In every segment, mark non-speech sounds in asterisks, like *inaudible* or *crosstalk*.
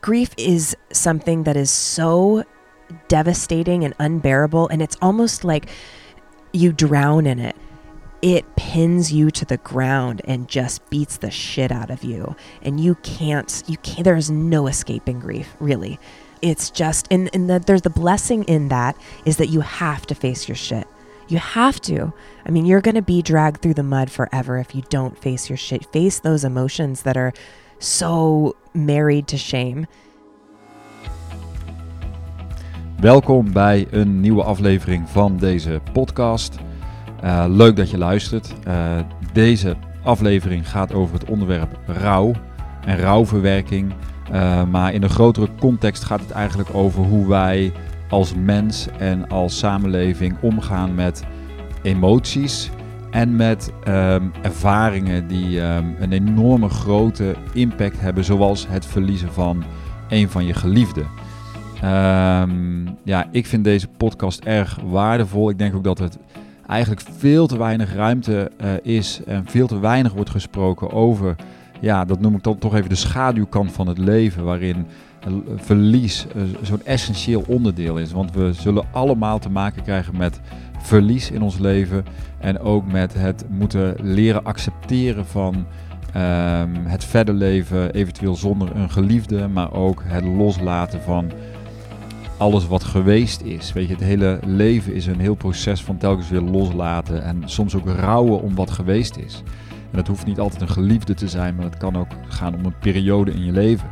Grief is something that is so devastating and unbearable, and it's almost like you drown in it. It pins you to the ground and just beats the shit out of you. And you can't, you can't, there's no escaping grief, really. It's just, and, and the, there's the blessing in that is that you have to face your shit. You have to. I mean, you're going to be dragged through the mud forever if you don't face your shit. Face those emotions that are so married to shame. Welkom bij een nieuwe aflevering van deze podcast. Uh, leuk dat je luistert. Uh, deze aflevering gaat over het onderwerp rouw en rouwverwerking. Uh, maar in een grotere context gaat het eigenlijk over hoe wij als mens en als samenleving omgaan met emoties en met um, ervaringen die um, een enorme grote impact hebben, zoals het verliezen van een van je geliefden. Um, ja, ik vind deze podcast erg waardevol. Ik denk ook dat het eigenlijk veel te weinig ruimte uh, is en veel te weinig wordt gesproken over, ja, dat noem ik dan toch even de schaduwkant van het leven, waarin verlies uh, zo'n essentieel onderdeel is. Want we zullen allemaal te maken krijgen met verlies in ons leven en ook met het moeten leren accepteren van um, het verder leven, eventueel zonder een geliefde, maar ook het loslaten van alles wat geweest is. Weet je, het hele leven is een heel proces van telkens weer loslaten en soms ook rouwen om wat geweest is. En dat hoeft niet altijd een geliefde te zijn, maar het kan ook gaan om een periode in je leven.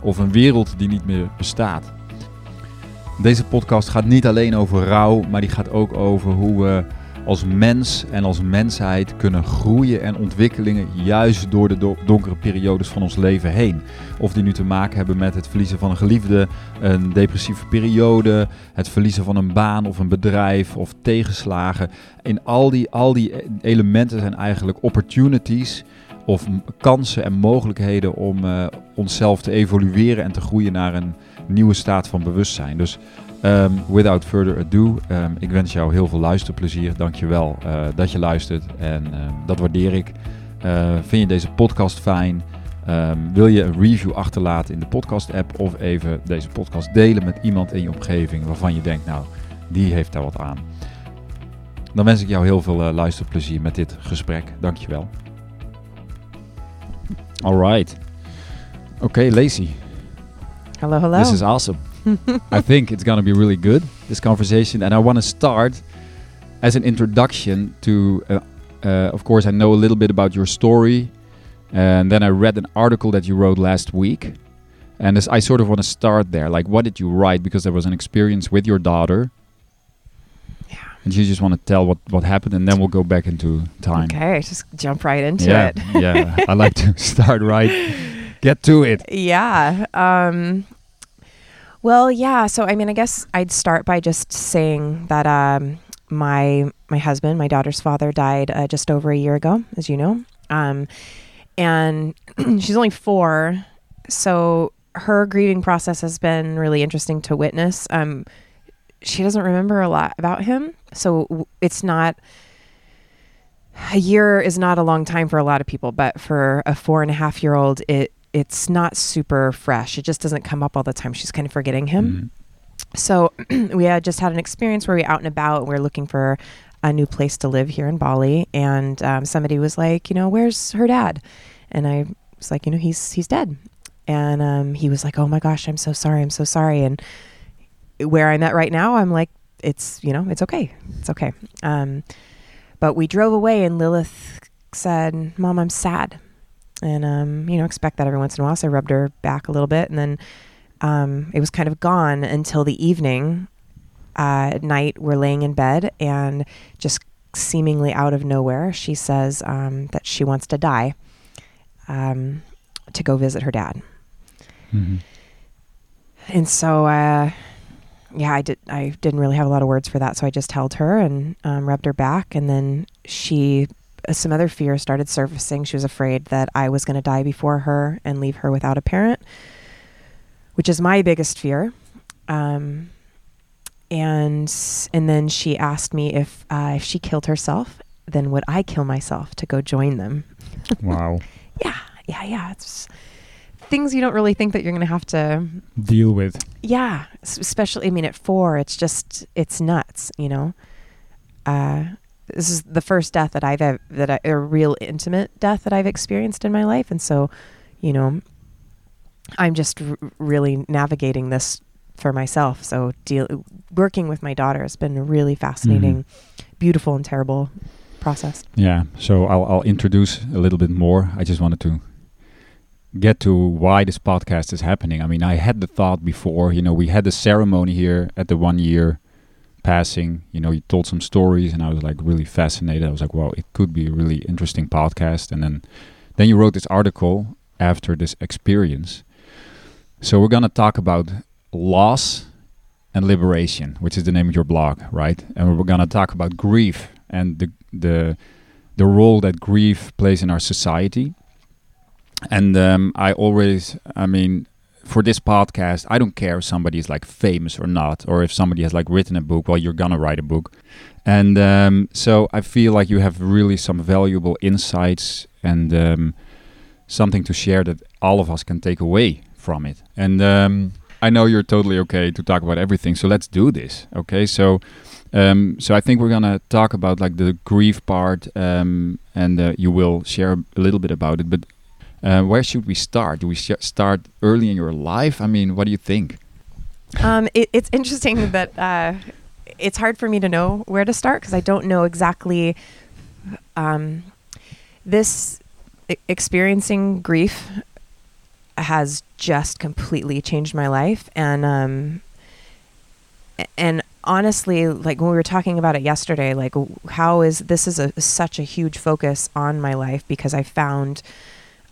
Of een wereld die niet meer bestaat. Deze podcast gaat niet alleen over rouw, maar die gaat ook over hoe we als mens en als mensheid kunnen groeien en ontwikkelingen juist door de donkere periodes van ons leven heen. Of die nu te maken hebben met het verliezen van een geliefde, een depressieve periode, het verliezen van een baan of een bedrijf of tegenslagen. In al die, al die elementen zijn eigenlijk opportunities of kansen en mogelijkheden om uh, onszelf te evolueren en te groeien naar een nieuwe staat van bewustzijn. Dus Um, without further ado, um, ik wens jou heel veel luisterplezier. Dankjewel uh, dat je luistert en uh, dat waardeer ik. Uh, vind je deze podcast fijn? Wil je een review achterlaten in de podcast-app of even deze podcast delen met iemand in je omgeving waarvan je denkt, nou, die heeft daar wat aan. Dan wens ik jou heel veel luisterplezier met dit gesprek. Dankjewel. All right. Okay, Lacye. Hello, hello. This is awesome. I *laughs* think it's going to be really good, this conversation. And I want to start as an introduction to, uh, uh, of course, I know a little bit about your story. And then I read an article that you wrote last week. And I sort of want to start there. Like, what did you write? Because there was an experience with your daughter. And you just want to tell what, what happened, and then we'll go back into time. Okay, just jump right into yeah, it. yeah, *laughs* I like to *laughs* start right. Get to it. Yeah. Um, well, yeah. So, I mean, I guess I'd start by just saying that um, my my husband, my daughter's father, died uh, just over a year ago, as you know, um, and *clears throat* she's only four, so her grieving process has been really interesting to witness. Um, she doesn't remember a lot about him, so it's not a year is not a long time for a lot of people, but for a four and a half year old, it it's not super fresh. It just doesn't come up all the time. She's kind of forgetting him. Mm-hmm. So *clears throat* we had just had an experience where we out and about. And we are looking for a new place to live here in Bali, and um, somebody was like, you know, where's her dad? And I was like, you know, he's he's dead. And um, he was like, oh my gosh, I'm so sorry, I'm so sorry. And where I'm at right now, I'm like, it's you know, it's okay, it's okay. Um, but we drove away, and Lilith said, "Mom, I'm sad." and um, you know expect that every once in a while. So I rubbed her back a little bit, and then um, it was kind of gone until the evening. Uh, at night, we're laying in bed, and just seemingly out of nowhere, she says um, that she wants to die um, to go visit her dad. Mm-hmm. And so, uh, yeah, I did. I didn't really have a lot of words for that, so I just held her and um, rubbed her back, and then she some other fears started surfacing. She was afraid that I was going to die before her and leave her without a parent, which is my biggest fear. Um, and and then she asked me if uh, if she killed herself, then would I kill myself to go join them? wow. *laughs* yeah, yeah, yeah. It's things you don't really think that you're going to have to Deal with. yeah especially i mean at four it's just it's nuts you know uh this is the first death that i've that I, a real intimate death that i've experienced in my life and so you know i'm just r- really navigating this for myself so deal working with my daughter has been a really fascinating beautiful and terrible process Yeah. So I'll I'll introduce a little bit more. I just wanted to get to why this podcast is happening. I mean, I had the thought before. You know, we had the ceremony here at the one year passing. You know, you told some stories, and I was like really fascinated. I was like, wow, it could be a really interesting podcast. And then then you wrote this article after this experience. So we're gonna talk about loss and liberation, which is the name of your blog, right? And we're gonna talk about grief and the the the role that grief plays in our society. And um, I always, I mean, for this podcast, I don't care if somebody is like famous or not, or if somebody has like written a book. Well, you're gonna write a book, and um, so I feel like you have really some valuable insights and um, something to share that all of us can take away from it. And um, I know you're totally okay to talk about everything, so let's do this. Okay, so um, so I think we're gonna talk about like the grief part, um, and uh, you will share a little bit about it. But uh, where should we start? Do we start early in your life? I mean, what do you think? Um, it, it's interesting *laughs* that uh, it's hard for me to know where to start because I don't know exactly. Um, this e- experiencing grief has just completely changed my life, and um, and honestly, like when we were talking about it yesterday, like how is this is a such a huge focus on my life because I found.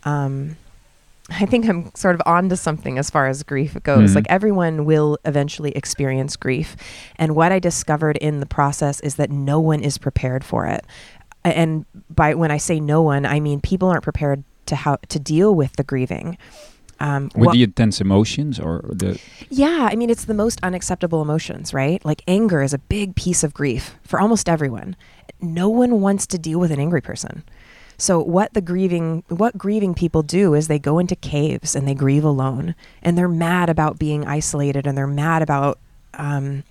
Um, I think I'm sort of onto something as far as grief goes. Mhm. Like everyone will eventually experience grief. And what I discovered in the process is that no one is prepared for it. And by when I say no one, I mean people aren't prepared to how to deal with the grieving. Um, With the intense emotions or the yeah, I mean, it's the most unacceptable emotions, right? Like anger is a big piece of grief for almost everyone. No one wants to deal with an angry person. So what the grieving what grieving people do is they go into caves and they grieve alone and they're mad about being isolated and they're mad about um,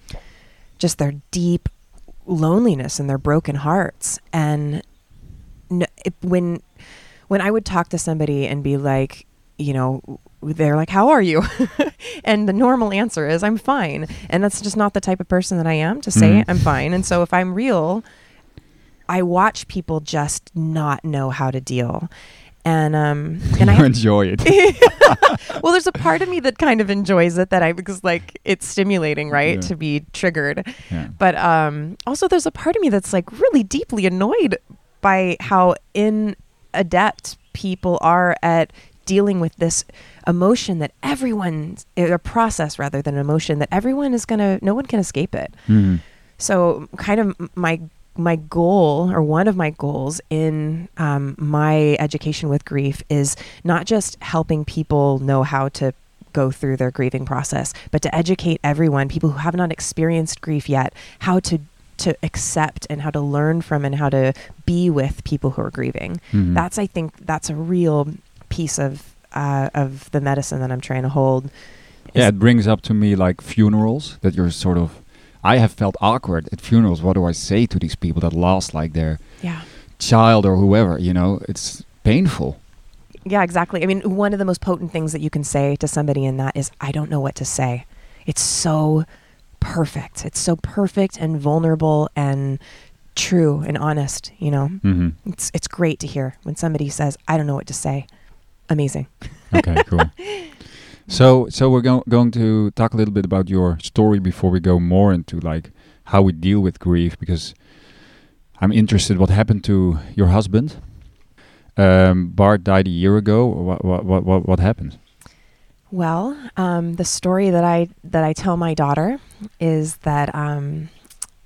just their deep loneliness and their broken hearts and it, when when I would talk to somebody and be like, you know, they're like, "How are you?" *laughs* and the normal answer is, "I'm fine." And that's just not the type of person that I am to say Mhm. I'm fine. And so if I'm real, I watch people just not know how to deal. And um *laughs* and I enjoy it. *laughs* *laughs* well, there's a part of me that kind of enjoys it that I because like it's stimulating, right, Yeah. to be triggered. yeah. But um, also, there's a part of me that's like really deeply annoyed by how inadept people are at dealing with this emotion that everyone, a process rather than an emotion that everyone is gonna, no one can escape it. Mhm. So, kind of my my goal or one of my goals in um, my education with grief is not just helping people know how to go through their grieving process, but to educate everyone, people who have not experienced grief yet, how to to accept and how to learn from and how to be with people who are grieving. Mhm. That's I think that's a real piece of uh, of the medicine that I'm trying to hold. Yeah, it brings up to me like funerals that you're sort of. I have felt awkward at funerals. What do I say to these people that lost like their yeah. child or whoever? You know, it's painful. Yeah, exactly. I mean, one of the most potent things that you can say to somebody in that is, I don't know what to say. It's so perfect. It's so perfect and vulnerable and true and honest, you know? hmm It's, it's great to hear when somebody says, I don't know what to say. Amazing. Okay, cool. *laughs* So, so we're go- going to talk a little bit about your story before we go more into like how we deal with grief because I'm interested what happened to your husband. Um, Bart died a year ago. What what what what, happened? Well, um, the story that I that I tell my daughter is that um,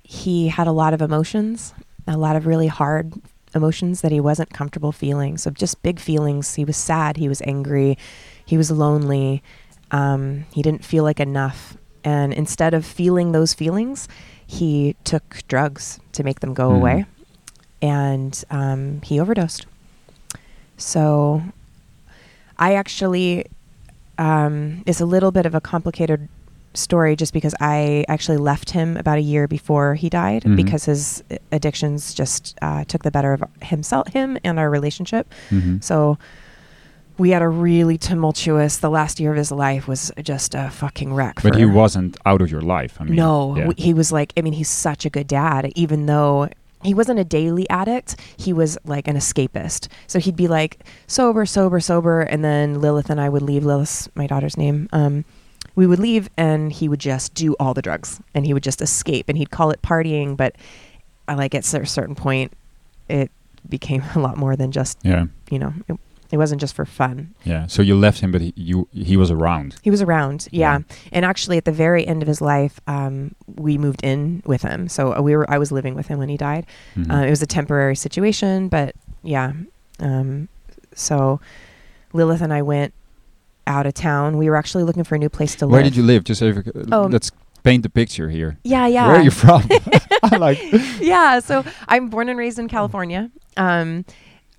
he had a lot of emotions, a lot of really hard emotions that he wasn't comfortable feeling. So just big feelings. He was sad. He was angry. He was lonely. Um, he didn't feel like enough. And instead of feeling those feelings, he took drugs to make them go Mhm. away, and um, he overdosed. So I actually um, it's a little bit of a complicated story just because I actually left him about a year before he died Mhm. because his addictions just uh, took the better of himself, him, and our relationship. Mhm. So we had a really tumultuous. The last year of his life was just a fucking wreck. But he wasn't out of your life. I mean, no, yeah. he was like. I mean, he's such a good dad. Even though he wasn't a daily addict, he was like an escapist. So he'd be like sober, sober, sober, and then Lilith and I would leave. Lilith's my daughter's name. Um, we would leave, and he would just do all the drugs, and he would just escape, and he'd call it partying. But I like at a certain point, it became *laughs* a lot more than just yeah, you know. It, it wasn't just for fun. yeah. So you left him, but he, you he was around. He was around, yeah. Yeah. And actually, at the very end of his life, um, we moved in with him. So uh, we were. I was living with him when he died. Mhm. Uh, it was a temporary situation, but yeah. Um, so Lilith and I went out of town. We were actually looking for a new place to live. Where did you live? Just so if, Oh. let's paint the picture here. Yeah, yeah. Where are you from? *laughs* *laughs* Like, yeah, so I'm born and raised in California. Um,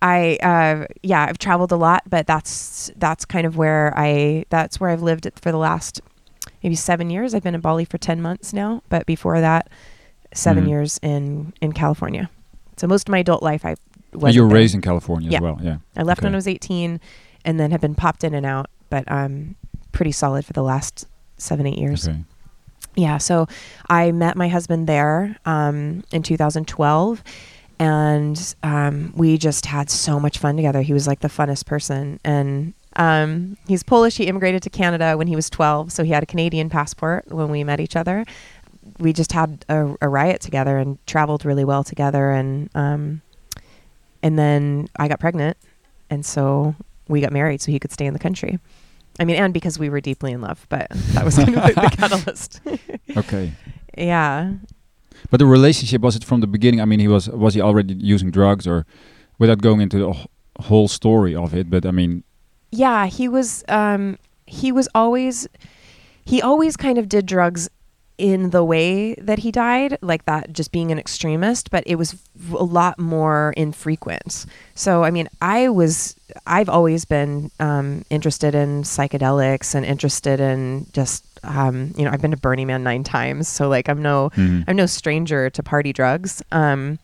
I uh, yeah, I've traveled a lot, but that's that's kind of where I that's where I've lived for the last maybe seven years. I've been in Bali for ten months now, but before that, 7 Mhm. years in in California. So most of my adult life, I was. you were raised in California Yeah. as well. Yeah. I left when. I was 18, and then have been popped in and out, but um, pretty solid for the last seven eight years. Okay. Yeah, so I met my husband there um, in 2012, and um, we just had so much fun together. He was like the funnest person, and um, he's Polish. He immigrated to Canada when he was 12, so he had a Canadian passport when we met each other. We just had a, a riot together and traveled really well together, and um, and then I got pregnant, and so we got married so he could stay in the country. I mean, and because we were deeply in love, but that was kind of the, the catalyst. Okay. Yeah. But the relationship was it from the beginning? I mean, he was was he already using drugs, or without going into the whole story of it? But I mean, Yeah, he was um he was always he always kind of did drugs in the way that he died, like that just being an extremist, but it was a lot more infrequent. So, I mean, I was I've always been um interested in psychedelics and interested in just um you know, I've been to Burning Man 9 times, so like I'm no mhm. I'm no stranger to party drugs. Um,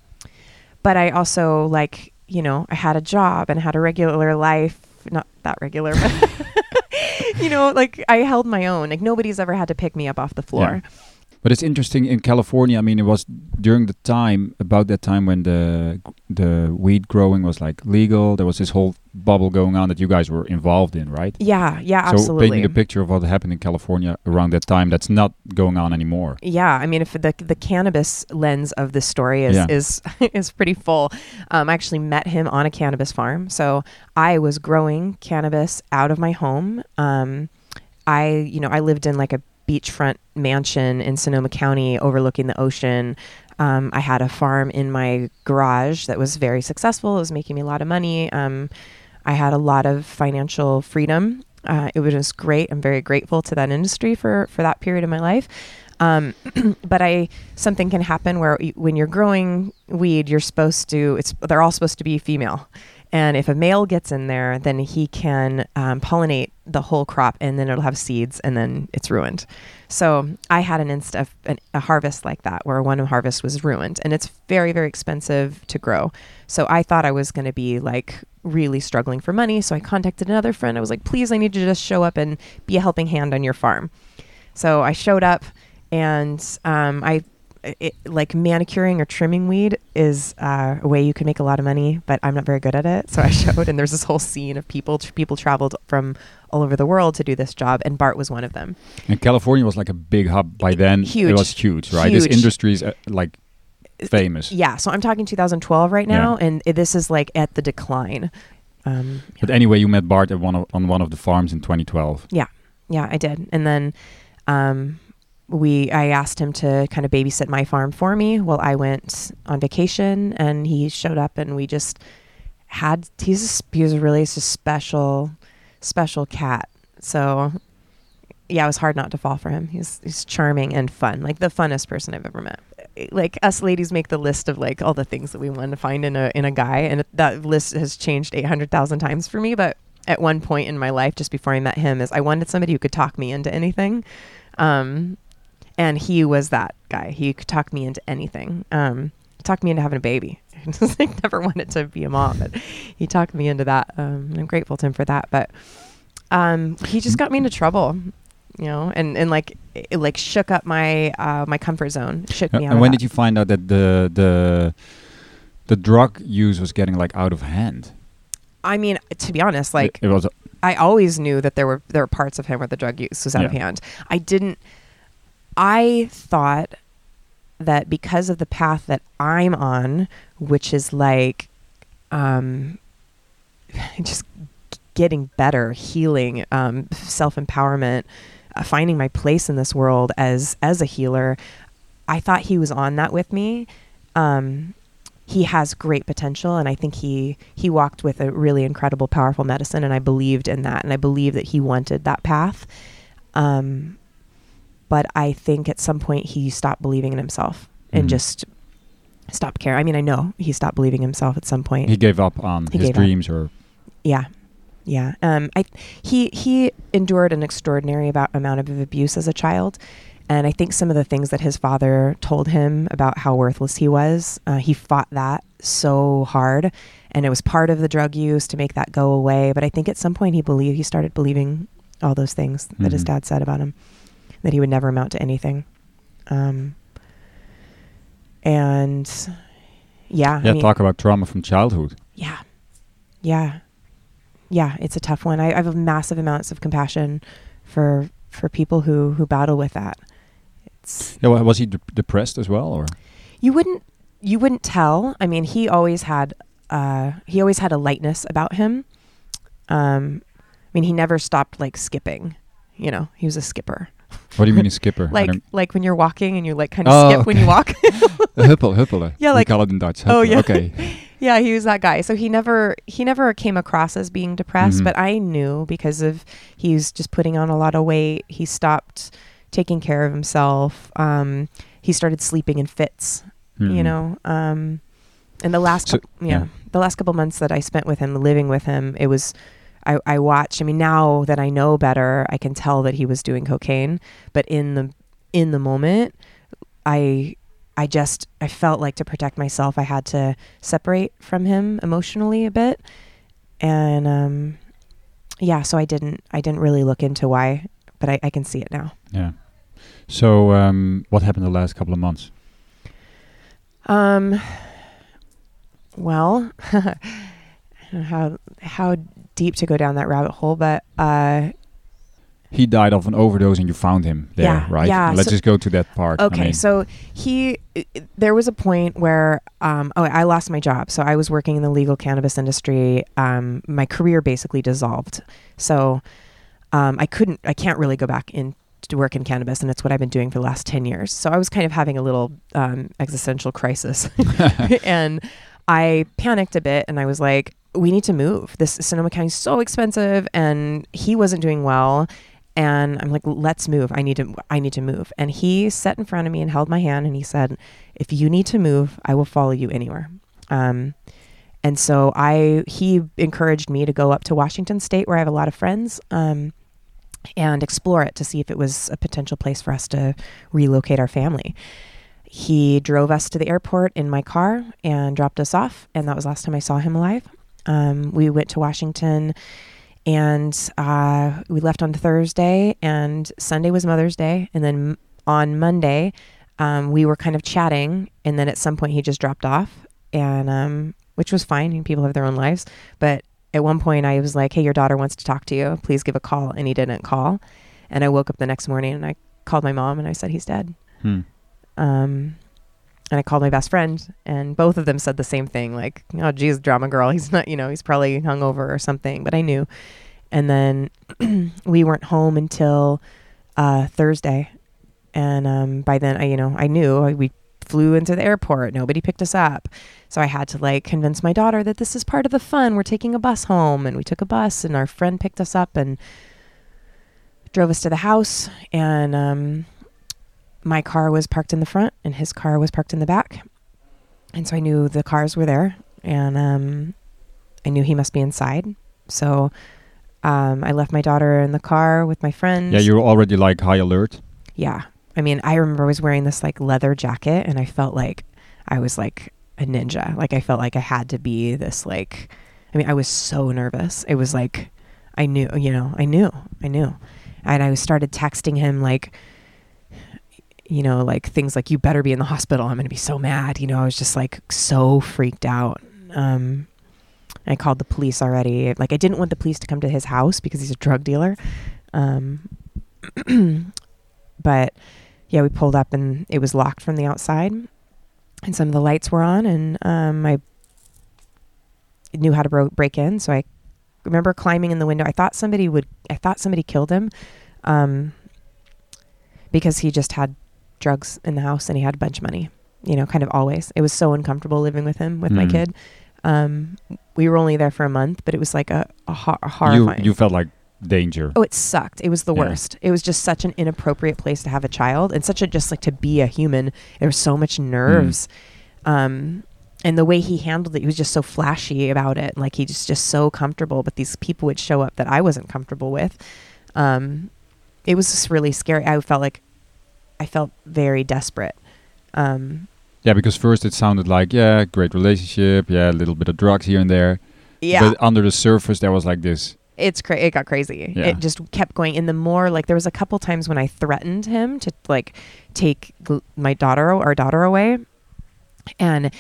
but I also like, you know, I had a job and had a regular life, not that regular, but *laughs* *laughs* you know, like I held my own. Like nobody's ever had to pick me up off the floor. But it's interesting in California. I mean, it was during the time about that time when the the weed growing was like legal. There was this whole bubble going on that you guys were involved in, right? Yeah, yeah, So absolutely. paint me the picture of what happened in California around that time. That's not going on anymore. Yeah, I mean, if the the cannabis lens of this story is Yeah. is *laughs* is pretty full. Um, I actually met him on a cannabis farm, so I was growing cannabis out of my home. Um, I, you know, I lived in like a beachfront mansion in Sonoma County, overlooking the ocean. Um, I had a farm in my garage that was very successful. It was making me a lot of money. Um, I had a lot of financial freedom. Uh, it was just great. I'm very grateful to that industry for for that period of my life. Um, *clears throat* but I something can happen where when you're growing weed, you're supposed to. It's they're all supposed to be female, and if a male gets in there, then he can um, pollinate the whole crop, and then it'll have seeds, and then it's ruined. So I had an inst a harvest like that where one harvest was ruined, and it's very very expensive to grow. So I thought I was going to be like really struggling for money. So I contacted another friend. I was like, please, I need to just show up and be a helping hand on your farm. So I showed up, and um, I it, like manicuring or trimming weed is uh, a way you can make a lot of money, but I'm not very good at it. So I *laughs* showed, and there's this whole scene of people. Tr- people traveled from all over the world to do this job, and Bart was one of them. And California was like a big hub by then. Huge. It was huge, right? This Huge. industry is uh, like famous. Yeah, so I'm talking 2012 right Yeah. now, and this is like at the decline. Um, But anyway, you met Bart at one of, on one of the farms in 2012. yeah, Yeah, I did, and then um, we I asked him to kind of babysit my farm for me while I went on vacation, and he showed up, and we just had he's a, he was a really s- special special cat. So yeah, it was hard not to fall for him. He's he's charming and fun, like the funnest person I've ever met. Like us ladies make the list of like all the things that we want to find in a in a guy, and that list has changed eight hundred thousand times for me. But at one point in my life, just before I met him, is I wanted somebody who could talk me into anything. Um, and he was that guy. He could talk me into anything. Um, talked me into having a baby. *laughs* I never wanted to be a mom, but he talked me into that. Um, I'm grateful to him for that. But um, he just got me into trouble, you know, and, and like it like shook up my uh, my comfort zone. Shook Uh, me out. and when that. did you find out that the the the drug use was getting like out of hand? I mean, to be honest, like it, was. I always knew that there were there were parts of him where the drug use was out of hand. I didn't. I thought that because of the path that I'm on, which is like, um, *laughs* just getting better, healing, um, self empowerment, uh, finding my place in this world as as a healer. I thought he was on that with me. Um, he has great potential, and I think he he walked with a really incredible, powerful medicine, and I believed in that, and I believe that he wanted that path. Um, but I think at some point he stopped believing in himself and Mhm. just stopped caring. I mean, I know he stopped believing in himself at some point. He gave up on He his gave up. dreams, or Yeah, yeah. Um, I he he endured an extraordinary about, amount of abuse as a child, and I think some of the things that his father told him about how worthless he was, uh, he fought that so hard, and it was part of the drug use to make that go away. But I think at some point he believed he started believing all those things that his Mhm. dad said about him, that he would never amount to anything. Um, and yeah, yeah, I mean, talk about trauma from childhood. yeah. Yeah. Yeah, it's a tough one. I, I have a massive amounts of compassion for for people who who battle with that. It's Yeah, wa- was he de- depressed as well, or you wouldn't you wouldn't tell. I mean, he always had uh he always had a lightness about him. Um I mean, he never stopped like skipping. You know, he was a skipper. What do you mean a skipper? Like like when you're walking and you like kind of Oh, skip when you walk. *laughs* a huppel, huppelen. Yeah, we like- call it in Dutch. Oh, yeah. Okay. *laughs* yeah, he was that guy. So he never he never came across as being depressed, Mhm. but I knew because of he's just putting on a lot of weight. He stopped taking care of himself. Um, he started sleeping in fits. You Mhm. know, um, and the last So- yeah, yeah. the last couple months that I spent with him, living with him, it was. I, I watched. I mean, now that I know better, I can tell that he was doing cocaine. But in the in the moment, I I just I felt like to protect myself, I had to separate from him emotionally a bit, and um, yeah, so I didn't I didn't really look into why, but I, I can see it now. Yeah. So, um, what happened the last couple of months? Um, well, *laughs* I don't know how how deep to go down that rabbit hole, but uh, He died of an overdose, and you found him there, Yeah, right? yeah, Let's so- just go to that part. I Okay, mean, so he, i- i- there was a point where, um, oh, I lost my job. So I was working in the legal cannabis industry. Um, my career basically dissolved. So um, I couldn't, I can't really go back in to work in cannabis, and it's what I've been doing for the last ten years. So I was kind of having a little um, existential crisis, *laughs* *laughs* and I panicked a bit, and I was like, "We need to move. This Sonoma County is so expensive," and he wasn't doing well and I'm like, let's move. I need to, I need to move. And he sat in front of me and held my hand and he said, if you need to move, I will follow you anywhere. Um, and so I, he encouraged me to go up to Washington State where I have a lot of friends, um, and explore it to see if it was a potential place for us to relocate our family. He drove us to the airport in my car and dropped us off. And that was the last time I saw him alive. Um, we went to Washington and uh, we left on Thursday, and Sunday was Mother's Day, and then on Monday, um, we were kind of chatting, and then at some point he just dropped off, and um, which was fine. Mean, people have their own lives, but at one point I was like, "Hey, your daughter wants to talk to you. Please give a call," and he didn't call, and I woke up the next morning and I called my mom and I said he's dead. Hmm. Um, and I called my best friend, and both of them said the same thing, like, "Oh, geez, drama girl. He's not, you know, he's probably hungover or something." But I knew. And then *clears throat* we weren't home until uh, Thursday, and um, by then, I, you know, I knew I, we flew into the airport. Nobody picked us up, so I had to like convince my daughter that this is part of the fun. We're taking a bus home, and we took a bus, and our friend picked us up and drove us to the house, and um, my car was parked in the front and his car was parked in the back. And so I knew the cars were there and um, I knew he must be inside. So Um, I left my daughter in the car with my friends. Yeah, you're already like high alert. Yeah. I mean, I remember I was wearing this like leather jacket and I felt like I was like a ninja. Like I felt like I had to be this like I mean, I was so nervous. It was like I knew, you know, I knew. I knew. And I started texting him like you know, like things like you better be in the hospital. I'm going to be so mad. You know, I was just like so freaked out. Um I called the police already. Like I didn't want the police to come to his house because he's a drug dealer. Um *clears throat* but yeah, we pulled up and it was locked from the outside, and some of the lights were on, and um, I knew how to bro- break in. So I remember climbing in the window. I thought somebody would. I thought somebody killed him, um, because he just had drugs in the house and he had a bunch of money. You know, kind of always. It was so uncomfortable living with him with my Mm. kid. Um, we were only there for a month, but it was like a, a, ho- a You horrifying. you felt like danger. Oh, it sucked. It was the Yeah. worst. It was just such an inappropriate place to have a child and such a just like to be a human. There was so much nerves. Um and the way he handled it, he was just so flashy about it. Like he just just so comfortable, but these people would show up that I wasn't comfortable with. Um it was just really scary. I felt like I felt very desperate. Um Yeah, because first it sounded like yeah, great relationship, yeah, a little bit of drugs here and there. yeah. But under the surface, there was like this. it's cra- it got crazy. Yeah. It just kept going. And the more like there was a couple times when I threatened him to like take my daughter our daughter away, and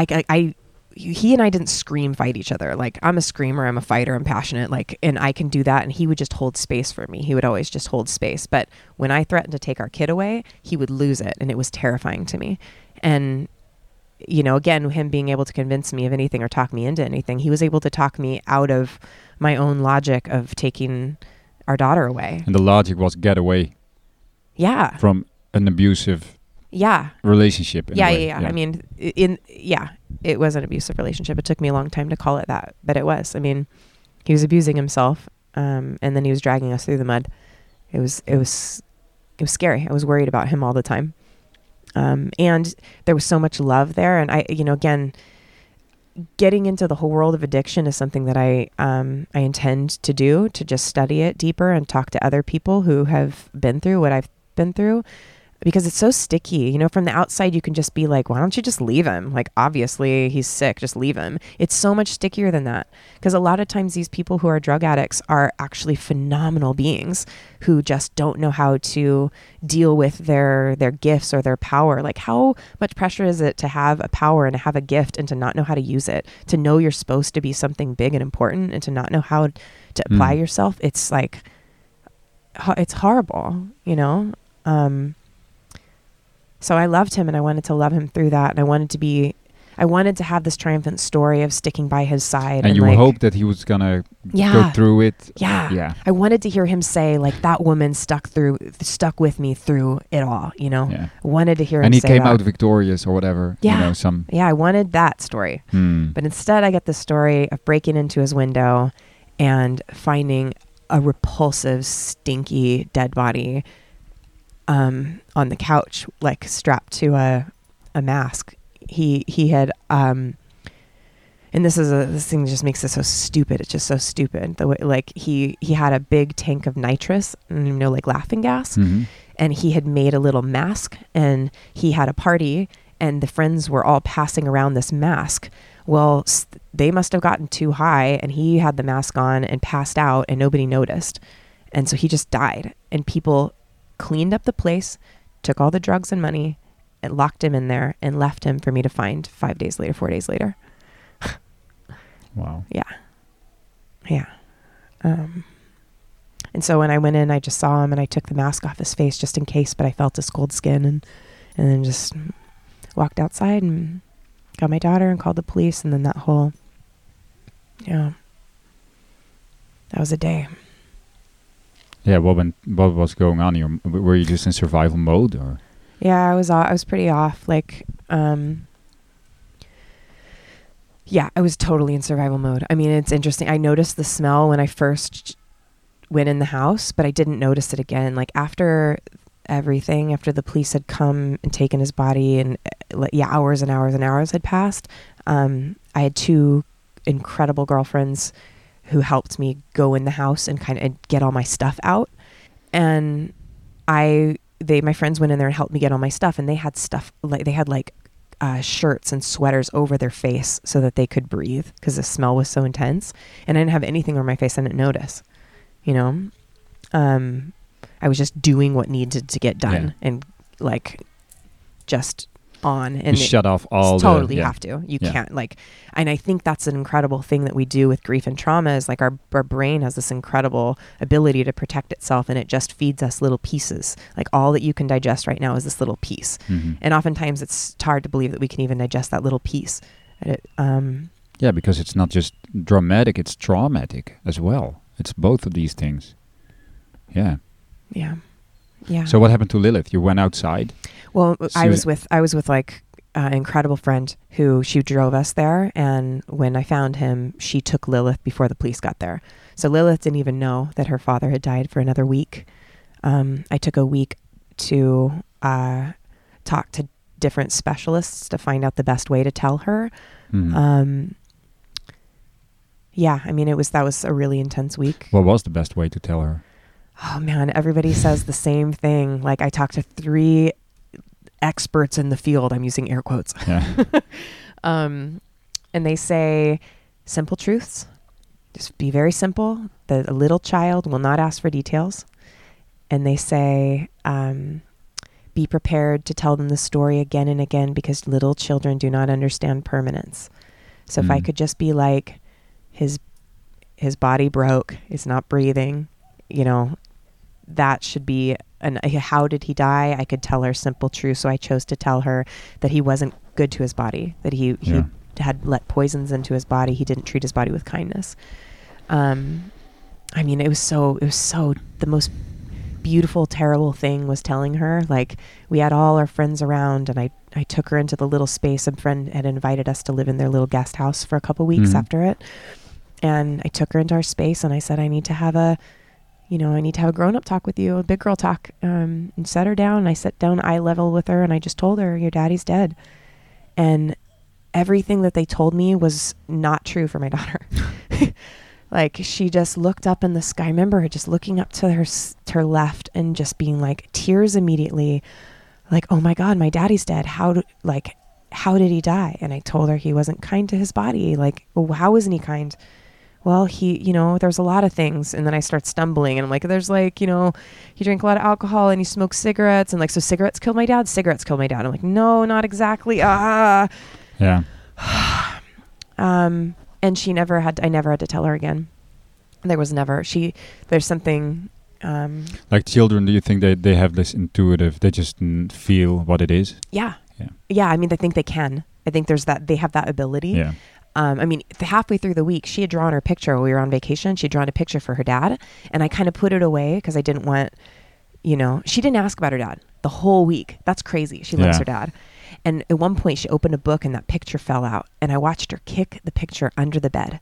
I, I I he and I didn't scream fight each other. Like I'm a screamer, I'm a fighter, I'm passionate. Like and I can do that. And he would just hold space for me. He would always just hold space. But when I threatened to take our kid away, he would lose it, and it was terrifying to me. And you know, again, him being able to convince me of anything or talk me into anything, he was able to talk me out of my own logic of taking our daughter away. And the logic was get away Yeah. from an abusive Yeah. relationship. a Yeah, yeah, yeah. I mean, in yeah, it was an abusive relationship. It took me a long time to call it that, but it was. I mean, he was abusing himself, um, and then he was dragging us through the mud. It was, it was, it was scary. I was worried about him all the time, um, and there was so much love there. And I, you know, again, getting into the whole world of addiction is something that I, um, I intend to do to just study it deeper and talk to other people who have been through what I've been through because it's so sticky. You know, from the outside, you can just be like, why don't you just leave him? Like, obviously, he's sick, just leave him. It's so much stickier than that. Because a lot of times, these people who are drug addicts are actually phenomenal beings who just don't know how to deal with their their gifts or their power. Like, how much pressure is it to have a power and to have a gift and to not know how to use it? To know you're supposed to be something big and important and to not know how to apply Mm. yourself? It's like, it's horrible, you know? Um, so I loved him and I wanted to love him through that. And I wanted to be, I wanted to have this triumphant story of sticking by his side. and you like, hoped that he was gonna Yeah. go through it. Yeah. Yeah. I wanted to hear him say, like, that woman stuck through, stuck with me through it all, you know? Yeah. I wanted to hear him And he came that. out victorious or whatever. Yeah. You know, some. yeah, I wanted that story. Hmm. But instead, I get the story of breaking into his window and finding a repulsive, stinky dead body um, on the couch, like strapped to a a mask. He he had um, and this is a this thing just makes it so stupid. It's just so stupid. The way like he he had a big tank of nitrous, you know, like laughing gas Mhm. and he had made a little mask and he had a party and the friends were all passing around this mask well s- they must have gotten too high and he had the mask on and passed out and nobody noticed and so he just died and people cleaned up the place took all the drugs and money and locked him in there and left him for me to find five days later four days later. *laughs* Wow. yeah. Yeah. Um and so when i went in i just saw him and i took the mask off his face just in case but i felt his cold skin and and then just walked outside and got my daughter and called the police and then that whole yeah. That was a day Yeah. What went? What was going on? You were you just in survival mode or? yeah i was I was pretty off like um yeah i was totally in survival mode i mean it's interesting i noticed the smell when i first went in the house but i didn't notice it again like after everything after the police had come and taken his body and uh, yeah hours and hours and hours had passed um i had two incredible girlfriends who helped me go in the house and kind of get all my stuff out. And I, they, my friends went in there and helped me get all my stuff, and they had stuff like they had like uh, shirts and sweaters over their face so that they could breathe because the smell was so intense. And I didn't have anything over my face. I didn't notice, you know. Um, I was just doing what needed to get done Yeah. and like just on You and it- shut off all totally the yeah. have to. You Yeah. can't like, and I think that's an incredible thing that we do with grief and trauma is like our our brain has this incredible ability to protect itself, and it just feeds us little pieces. Like all that you can digest right now is this little piece, Mhm. and oftentimes it's hard to believe that we can even digest that little piece. It, um, Yeah, because it's not just dramatic; it's traumatic as well. It's both of these things. Yeah. yeah, yeah. So what happened to Lilith? You went outside. Well, I was with I was with like an incredible friend who she drove us there, and when I found him, she took Lilith before the police got there. So Lilith didn't even know that her father had died for another week. Um, I took a week to uh, talk to different specialists to find out the best way to tell her. Mhm. Um, yeah, I mean, it was that was a really intense week. what was the best way to tell her? Oh man, everybody says the same thing. Like I talked to three experts in the field. I'm using air quotes. Yeah. *laughs* Um, and they say simple truths. Just be very simple. The a little child will not ask for details. And they say um, be prepared to tell them the story again and again because little children do not understand permanence. So if I Mm. could just be like, his his body broke, is not breathing, you know, that should be an how did he die? I could tell her simple truth. So I chose to tell her that he wasn't good to his body, that he, he Yeah. had let poisons into his body. He didn't treat his body with kindness. Um, I mean, it was so, it was so, the most beautiful, terrible thing was telling her. Like, we had all our friends around, and I, I took her into the little space. A friend had invited us to live in their little guest house for a couple weeks Mhm. after it. And I took her into our space, and I said, I need to have a, you know, I need to have a grown up talk with you, a big girl talk. Um, and set her down. I sat down eye level with her, and I just told her, Your daddy's dead. And everything that they told me was not true for my *laughs* daughter. *laughs* like she just looked up in the sky. I remember her just looking up to her to her left and just being like tears immediately, like oh my god, my daddy's dead. How do like how did he die? And I told her he wasn't kind to his body. Like well, how isn't he kind? Well, he, you know, there's a lot of things. And then I start stumbling and I'm like, there's like, you know, he drank a lot of alcohol and he smoked cigarettes. And like, so cigarettes killed my dad? Cigarettes killed my dad. I'm like, no, not exactly. Ah. Yeah. *sighs* Um, and she never had, I never had to tell her again. There was never, she, there's something, um, Like children, do you think they, they have this intuitive, they just feel what it is? yeah. Yeah. Yeah. I mean, I think they can. I think there's that, they have that ability. Yeah. Um, I mean, the halfway through the week, she had drawn her picture while we were on vacation. She had drawn a picture for her dad, and I kind of put it away because I didn't want, you know, she didn't ask about her dad the whole week. That's crazy. She loves Yeah. her dad. And at one point, she opened a book and that picture fell out, and I watched her kick the picture under the bed.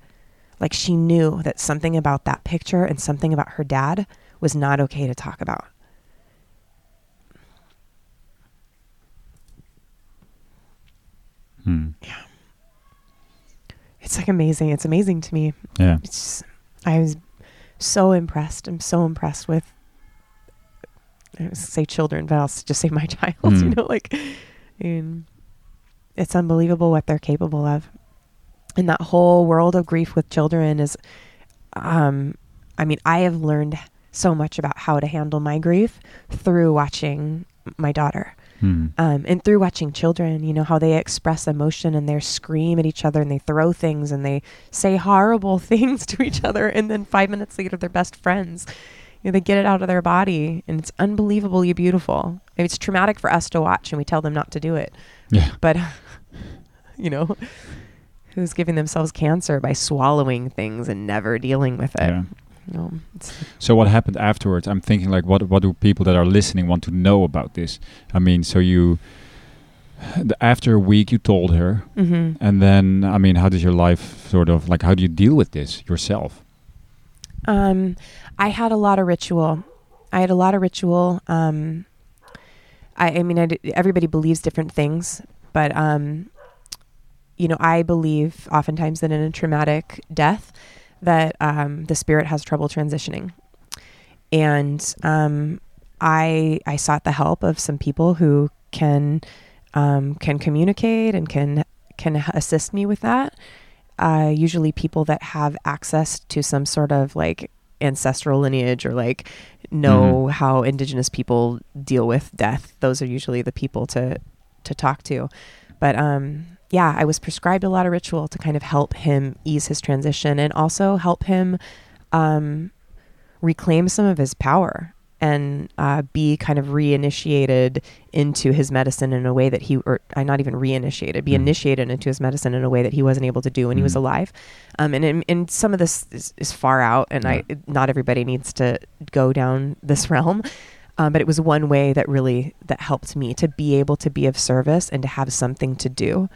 Like she knew that something about that picture and something about her dad was not okay to talk about. Hmm. It's like amazing. It's amazing to me. Yeah. it's I was so impressed. I'm so impressed with I say children, but I'll just say my *laughs* child. You Mm. know, like, and it's unbelievable what they're capable of. And that whole world of grief with children is, um, I mean, I have learned so much about how to handle my grief through watching my daughter Hmm. um, and through watching children, you know, how they express emotion and they scream at each other and they throw things and they say horrible *laughs* things to each other. And then five minutes later, they're best friends. You know, they get it out of their body and it's unbelievably beautiful. I mean, it's traumatic for us to watch and we tell them not to do it. Yeah. But, *laughs* you know, who's giving themselves cancer by swallowing things and never dealing with it? Yeah. It's, So what happened afterwards? I'm thinking like, what what do people that are listening want to know about this? I mean, so you the, after a week you told her, hmm and then I mean, how does your life sort of like? How do you deal with this yourself? Um, I had a lot of ritual. I had a lot of ritual. Um, I, I mean, I d everybody believes different things, but um, you know, I believe oftentimes that in a traumatic death, that um, the spirit has trouble transitioning, and um, I I sought the help of some people who can um, can communicate and can can assist me with that. Uh, usually, people that have access to some sort of like ancestral lineage or like know how indigenous people deal with death. Those are usually the people to to talk to. But um, yeah, I was prescribed a lot of ritual to kind of help him ease his transition and also help him um, reclaim some of his power and uh, be kind of reinitiated into his medicine in a way that he, or uh, not even reinitiated, be Mhm. initiated into his medicine in a way that he wasn't able to do when he was Mhm. alive. Um, and, and and some of this is, is far out, and I not everybody needs to go down this *laughs* realm. Um, but it was one way that really that helped me to be able to be of service and to have something to do.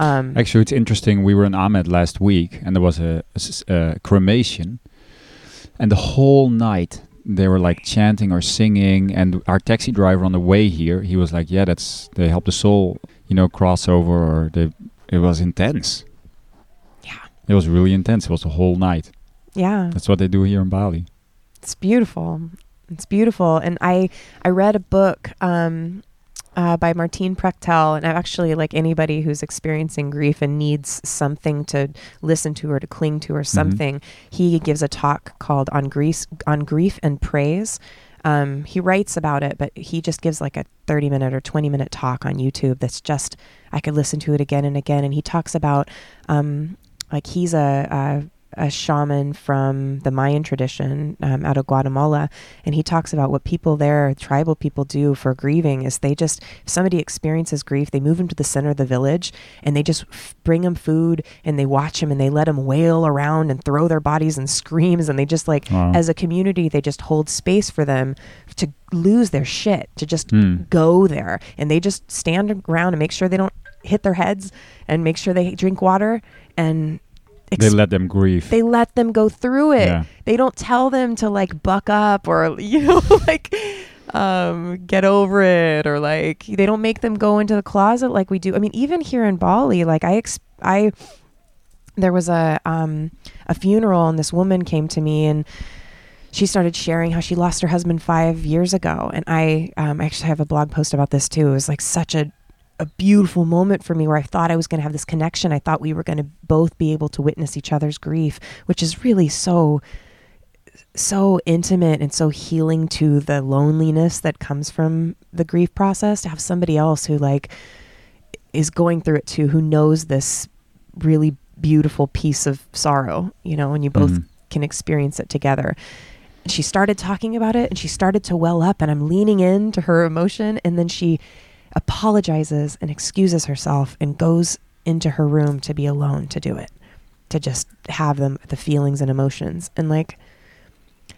Um, Actually, it's interesting. We were in Amed last week, and there was a cremation, and the whole night they were like chanting or singing. And our taxi driver on the way here, he was like, "Yeah, that's they help the soul, you know, cross over." Or they, it was intense. Yeah. it was really intense. It was the whole night. yeah. That's what they do here in Bali. It's beautiful. It's beautiful. And I I read a book um, uh, by Martin Prechtel, and actually like anybody who's experiencing grief and needs something to listen to or to cling to or something. He gives a talk called on grief on grief and praise. Um, he writes about it, but he just gives like a 30 minute or 20 minute talk on YouTube that's just, I could listen to it again and again. And he talks about, um, like, he's a, a, a shaman from the Mayan tradition um, out of Guatemala. And he talks about what people there, tribal people, do for grieving is they just, if somebody experiences grief, they move them to the center of the village and they just f- bring them food and they watch them and they let them wail around and throw their bodies and *laughs* screams. And they just like, Wow. as a community, they just hold space for them to lose their shit, to just Hmm. go there. And they just stand around and make sure they don't hit their heads and make sure they drink water and they let them grieve. they let them go through it. Yeah. They don't tell them to like buck up or *laughs* you know like um get over it or like they don't make them go into the closet like we do. I mean even here in Bali like I ex- I there was a um a funeral and this woman came to me and she started sharing how she lost her husband five years ago and i um, actually have a blog post about this too it was like such a, a beautiful moment for me where i thought i was going to have this connection i thought we were going to both be able to witness each other's grief which is really so so intimate and so healing to the loneliness that comes from the grief process to have somebody else who like is going through it too who knows this really beautiful piece of sorrow you know and you both Mhm. can experience it together. And she started talking about it and she started to well up and I'm leaning into her emotion and then she apologizes and excuses herself and goes into her room to be alone to do it. To just have them the feelings and emotions. And like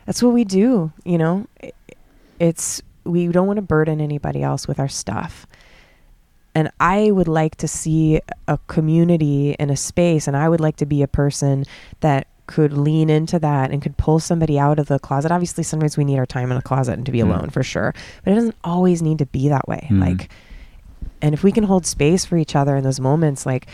that's what we do, you know? It's we don't want to burden anybody else with our stuff. And I would like to see a community and a space and I would like to be a person that could lean into that and could pull somebody out of the closet. Obviously, sometimes we need our time in a closet and to be Mm. alone for sure, but it doesn't always need to be that way. Mm. Like, and if we can hold space for each other in those moments, like,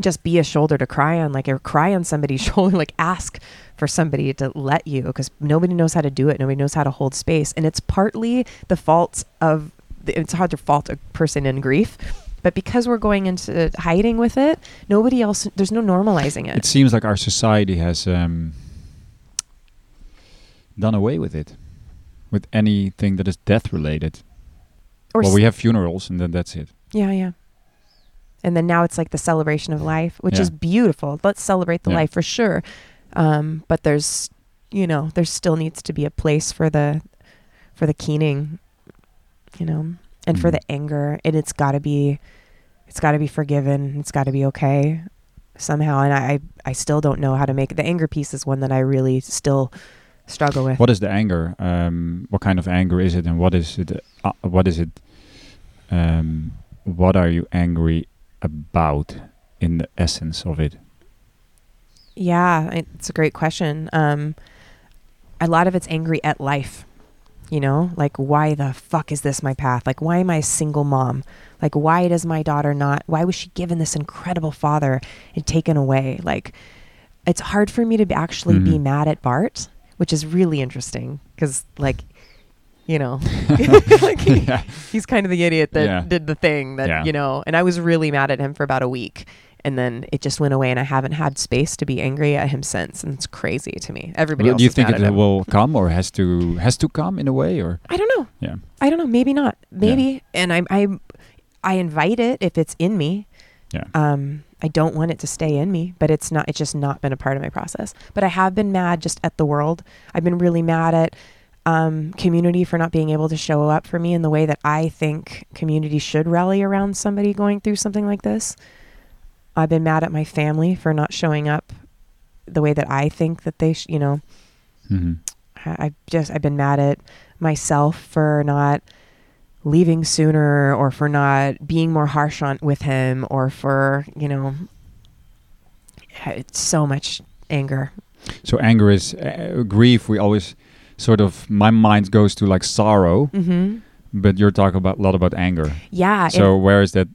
just be a shoulder to cry on, like, or cry on somebody's *laughs* shoulder, like, ask for somebody to let you because nobody knows how to do it. Nobody knows how to hold space. And it's partly the fault of, the, it's hard to fault a person in grief. But because we're going into hiding with it, nobody else, there's no normalizing it. It seems like our society has um, done away with it, with anything that is death related. Or well, we have funerals, and then that's it. Yeah, yeah. And then now it's like the celebration of life, which Yeah. is beautiful. Let's celebrate the Yeah. life for sure. Um, but there's, you know, there still needs to be a place for the, for the keening, you know, and for Mhm. the anger. And it's got to be, it's got to be forgiven. It's got to be okay somehow. And I, I still don't know how to make the anger piece is one that I really still struggle with. What is the anger? Um, what kind of anger is it, and what is it? Uh, what is it? Um, what are you angry about in the essence of it? Yeah, it's a great question. Um, a lot of it's angry at life. You know, like why the fuck is this my path? Like why am I a single mom? Like why does my daughter not? Why was she given this incredible father and taken away? Like, it's hard for me to actually be Mhm. mad at Bart, which is really interesting because, like, you know, *laughs* *laughs* like he, yeah. he's kind of the idiot that Yeah. did the thing that Yeah. you know. And I was really mad at him for about a week, and then it just went away, and I haven't had space to be angry at him since. And it's crazy to me. Everybody Well, else do you think it will come or has to has to come in a way or I don't know. yeah I don't know. Maybe not. Maybe. And I, I, I invite it if it's in me. yeah Um, I don't want it to stay in me, but it's not. It's just not been a part of my process. But I have been mad just at the world. I've been really mad at um, community for not being able to show up for me in the way that I think community should rally around somebody going through something like this. I've been mad at my family for not showing up the way that I think that they, sh- you know, hmm I I've just I've been mad at myself for not leaving sooner or for not being more harsh on with him or for you know it's so much anger. So anger is uh, grief we always sort of my mind goes to like sorrow mm-hmm. but you're talking about a lot about anger. Yeah so where is that?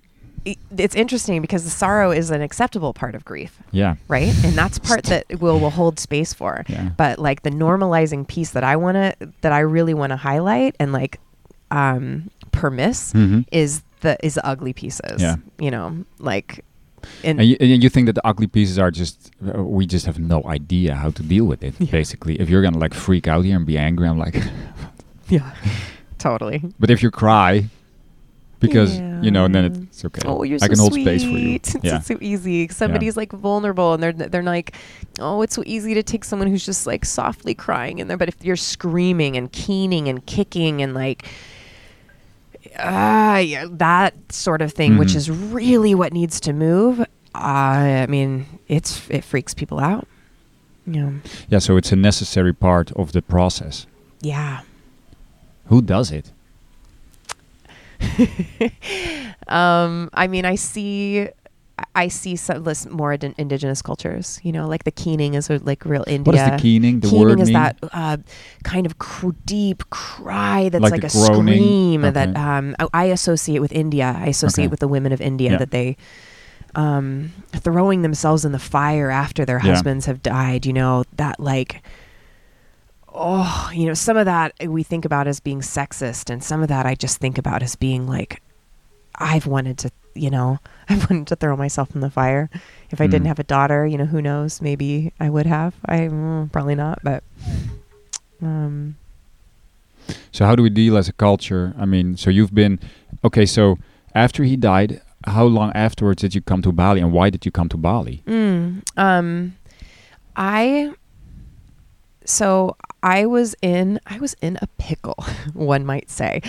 it's interesting because the sorrow is an acceptable part of grief yeah. right? And that's part that *laughs* will will hold space for. Yeah. But like the normalizing piece that I want to that I really want to highlight and like um permiss hmm is the is the ugly pieces. Yeah. You know, like and, and you, and you think that the ugly pieces are just uh, we just have no idea how to deal with it Yeah. basically if you're gonna like freak out here and be angry i'm like *laughs* yeah. Totally. but if you cry because you know then it's okay Oh, you're i so can hold sweet. space for you *laughs* It's yeah so easy. Somebody's like vulnerable and they're they're like, "Oh, it's so easy to take someone who's just like softly crying in there, but if you're screaming and keening and kicking and like ah, yeah, that sort of thing, which Mhm. is really what needs to move. I mean, it's it freaks people out. Yeah. yeah so it's a necessary part of the process Yeah. who does it *laughs* um, I mean, I see, I see some less more ind- indigenous cultures. You know, like the keening is a, like real India. what is the keening the keening word is mean that uh, kind of cr- deep cry that's Like like, a groaning? scream that um, I, I associate with India. I associate Okay. with the women of India Yeah. that they um, throwing themselves in the fire after their Yeah. husbands have died. You know that like. Oh, you know, some of that we think about as being sexist, and some of that I just think about as being like, I've wanted to, you know, *laughs* I've wanted to throw myself in the fire. If I didn't Mm. have a daughter, you know, who knows? Maybe I would have. I mm, probably not, but um, So how do we deal as a culture? I mean, so you've been okay. So after he died, how long afterwards did you come to Bali, and why did you come to Bali? mm, um, I so I was in I was in a pickle, *laughs* one might say.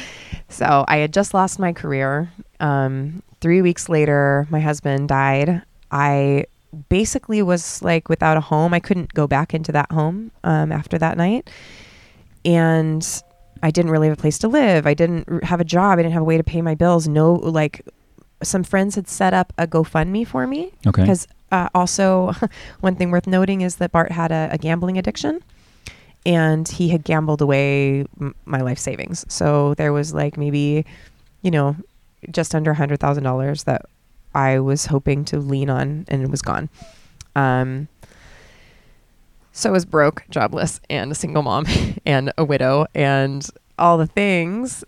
So I had just lost my career. Um, three weeks later, my husband died. I basically was like without a home. I couldn't go back into that home um, after that night, and I didn't really have a place to live. I didn't have a job. I didn't have a way to pay my bills. No, like some friends had set up a GoFundMe for me Okay. because uh, also *laughs* one thing worth noting is that Bart had a, a gambling addiction and he had gambled away m- my life savings. So there was like maybe, you know, just under a hundred thousand dollars that I was hoping to lean on and it was gone. Um, so I was broke, jobless, and a single mom *laughs* and a widow and all the things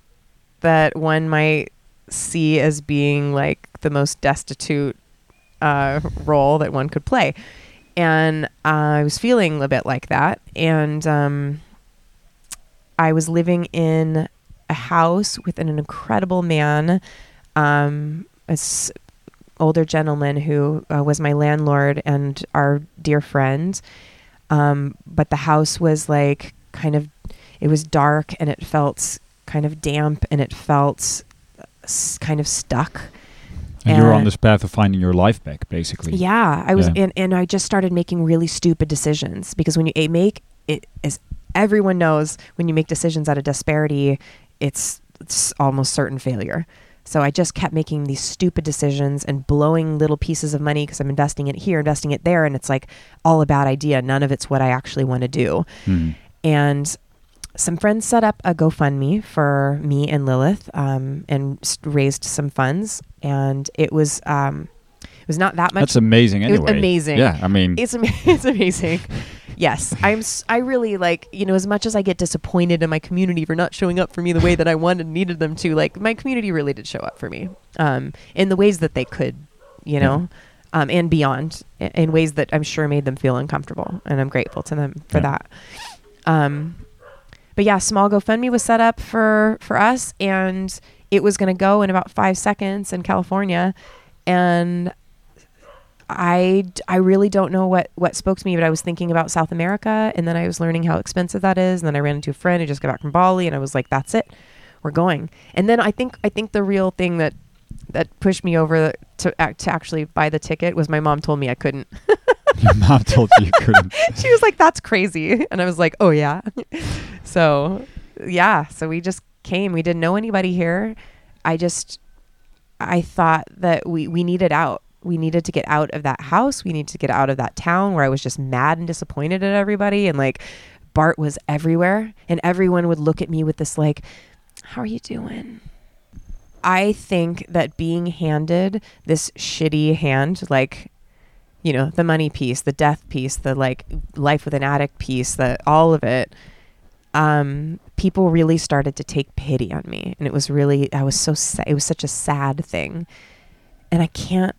that one might see as being like the most destitute uh, role that one could play. And I was feeling a bit like that. And um, I was living in a house with an incredible man, um, a s- older gentleman who uh, was my landlord and our dear friend. Um, but the house was like kind of, it was dark and it felt kind of damp and it felt s- kind of stuck. and you're on this path of finding your life back, basically. Yeah, I was, Yeah. and, and I just started making really stupid decisions because when you make it, as everyone knows, when you make decisions out of disparity, it's it's almost certain failure. So I just kept making these stupid decisions and blowing little pieces of money because I'm investing it here, investing it there, and it's like all a bad idea. None of it's what I actually want to do. Mhm. And some friends set up a GoFundMe for me and Lilith um, and raised some funds. And it was um, was not that much. That's amazing. Anyway, amazing. Yeah, I mean, it's *laughs* it's amazing. yes, I'm. I really like you know as much as I get disappointed in my community for not showing up for me the way that I wanted and needed them to. Like my community really did show up for me, um, in the ways that they could, you know, um, and beyond, i- in ways that I'm sure made them feel uncomfortable, and I'm grateful to them for Yeah. that. Um, but yeah, small GoFundMe was set up for for us, and it was going to go in about five seconds in California, and I, I really don't know what, what spoke to me, but I was thinking about South America and then I was learning how expensive that is. And then I ran into a friend who just got back from Bali and I was like, that's it. We're going. And then I think, I think the real thing that, that pushed me over to, to actually buy the ticket was my mom told me I couldn't. *laughs* your mom told you you couldn't. *laughs* she was like, that's crazy. *laughs* And I was like, oh yeah. so yeah. So we just came, we didn't know anybody here. I just, I thought that we, we needed out. We needed to get out of that house. We needed to get out of that town where I was just mad and disappointed at everybody. And like Bart was everywhere and everyone would look at me with this like, how are you doing? I think that being handed this shitty hand, like, you know, the money piece, the death piece, the like life with an addict piece, the all of it, um, people really started to take pity on me. And it was really, I was so. It was such a sad thing. And I can't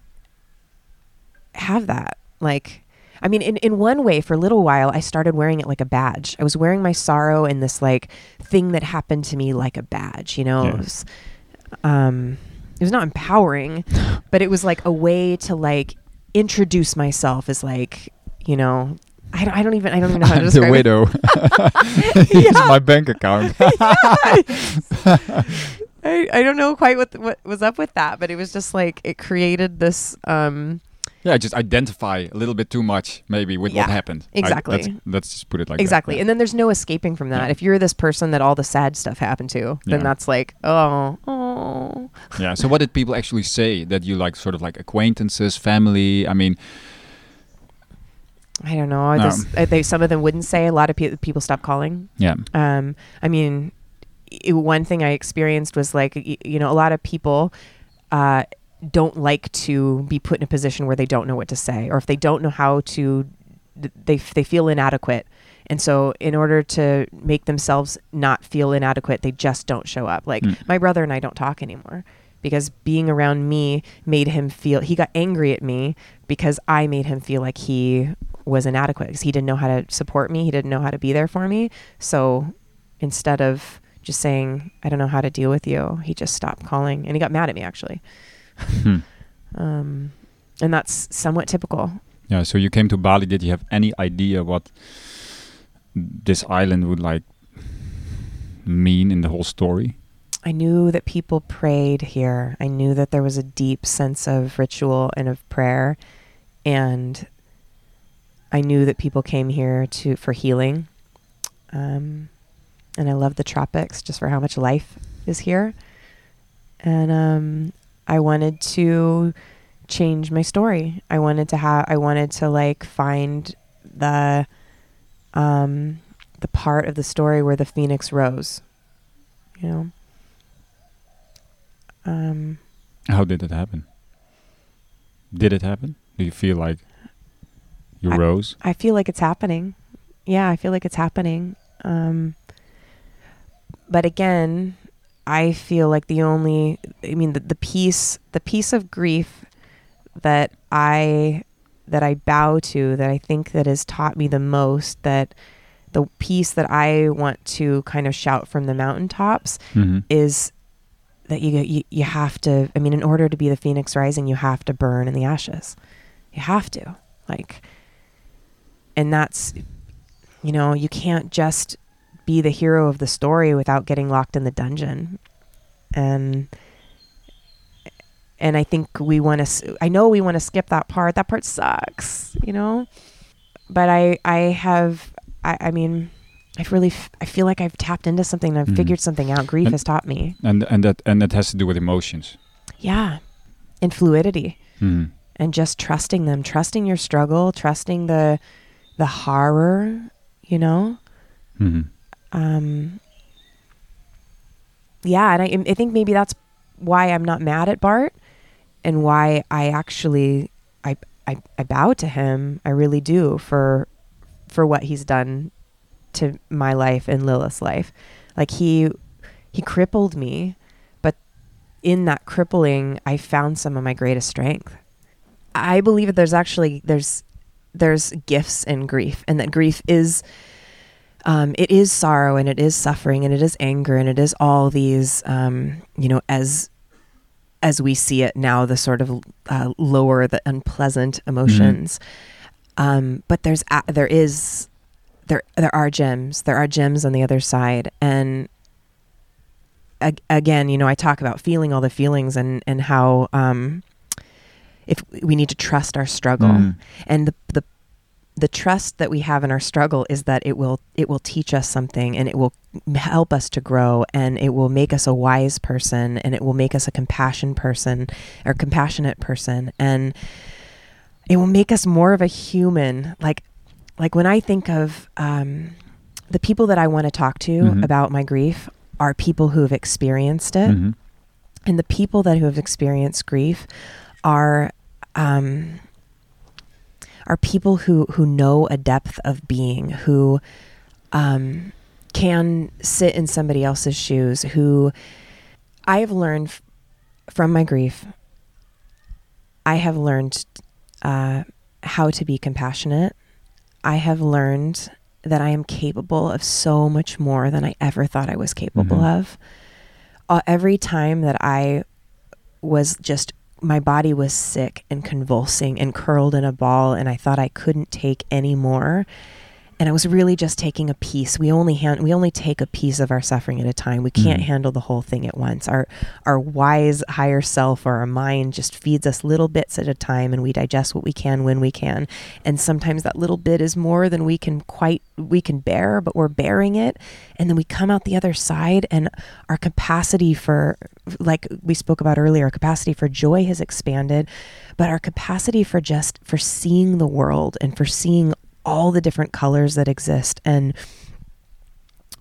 have that. Like, I mean, in, in one way, for a little while, I started wearing it like a badge. I was wearing my sorrow and this like thing that happened to me like a badge, you know? Yeah. It was, um, it was not empowering, *laughs* but it was like a way to like introduce myself as like, you know, I don't, I don't even, I don't even know how to I'm *laughs* describe the it. widow. *laughs* Here's Yeah. my bank account. I, I don't know quite what what was up with that, but it was just like it created this um yeah, just identify a little bit too much, maybe, with Yeah, what happened. I- exactly. let's, let's just put it like that, exactly. yeah. And then there's no escaping from that. Yeah. If you're this person that all the sad stuff happened to, then Yeah. that's like, oh, oh. yeah. So, what did people actually say that you like, sort of like acquaintances, family? I mean, I don't know. No. This, uh, they, some of them wouldn't say. A lot of pe- people stopped calling. yeah, Um, I mean, i one thing I experienced was like, y- you know, a lot of people uh, don't like to be put in a position where they don't know what to say, or if they don't know how to, they they feel inadequate, and so in order to make themselves not feel inadequate, they just don't show up. Like Mm. my brother and I don't talk anymore because being around me made him feel he got angry at me because I made him feel like he was inadequate because he didn't know how to support me, he didn't know how to be there for me. So instead of just saying I don't know how to deal with you, he just stopped calling and he got mad at me actually. Hmm. Um, and that's somewhat typical. yeah. So you came to Bali. Did you have any idea what this island would like mean in the whole story? I knew that people prayed here. I knew that there was a deep sense of ritual and of prayer, and I knew that people came here to for healing. Um, and I love the tropics just for how much life is here. And um, I wanted to change my story. I wanted to have. I wanted to like find the um, the part of the story where the phoenix rose. You know. Um, How did it happen? Did it happen? Do you feel like you I- rose? I feel like it's happening. Yeah, I feel like it's happening. Um, but again, I feel like the only, I mean, the, the piece, the piece of grief that I, that I bow to, that I think that has taught me the most, that the piece that I want to kind of shout from the mountaintops Mm-hmm. is that you, you you have to I mean in order to be the phoenix rising you have to burn in the ashes. You have to. Like and that's you know, you can't just be the hero of the story without getting locked in the dungeon. And and I think we want to I know we want to skip that part. That part sucks, you know? But I I have I I mean I've really f- I feel like I've tapped into something and I've Mhm. figured something out. Grief And- has taught me. And and that and that has to do with emotions. Yeah. And fluidity Mm-hmm. and just trusting them, trusting your struggle, trusting the the horror, you know? Mm-hmm. Um Yeah, and I I think maybe that's why I'm not mad at Bart and why I actually I, I I bow to him. I really do for for what he's done to my life and Lilith's life. Like he he crippled me, but in that crippling, I found some of my greatest strength. I believe that there's actually there's there's gifts in grief, and that grief is um, it is sorrow and it is suffering and it is anger and it is all these um, you know as as we see it now the sort of uh, lower the unpleasant emotions. Um, but there's a- there is there there are gems. There are gems on the other side. And ag- again you know I talk about feeling all the feelings and and how um, if we need to trust our struggle. Mm. and the, the the trust that we have in our struggle is that it will it will teach us something and it will help us to grow and it will make us a wise person and it will make us a compassion person or compassionate person and it will make us more of a human like like when i think of um, the people that i want to talk to Mhm. about my grief are people who have experienced it Mhm. and the people that who have experienced grief are um, are people who who know a depth of being who um, can sit in somebody else's shoes who I have learned f- from my grief I have learned uh, how to be compassionate I have learned that I am capable of so much more than I ever thought I was capable Mhm. of uh, every time that I was just my body was sick and convulsing and curled in a ball and I thought I couldn't take any more and I was really just taking a piece. We only hand, we only take a piece of our suffering at a time. We can't Mhm. handle the whole thing at once. Our our wise higher self or our mind just feeds us little bits at a time and we digest what we can when we can. And sometimes that little bit is more than we can quite we can bear, but we're bearing it and then we come out the other side and our capacity for like we spoke about earlier, our capacity for joy has expanded, but our capacity for just for seeing the world and for seeing all the different colors that exist and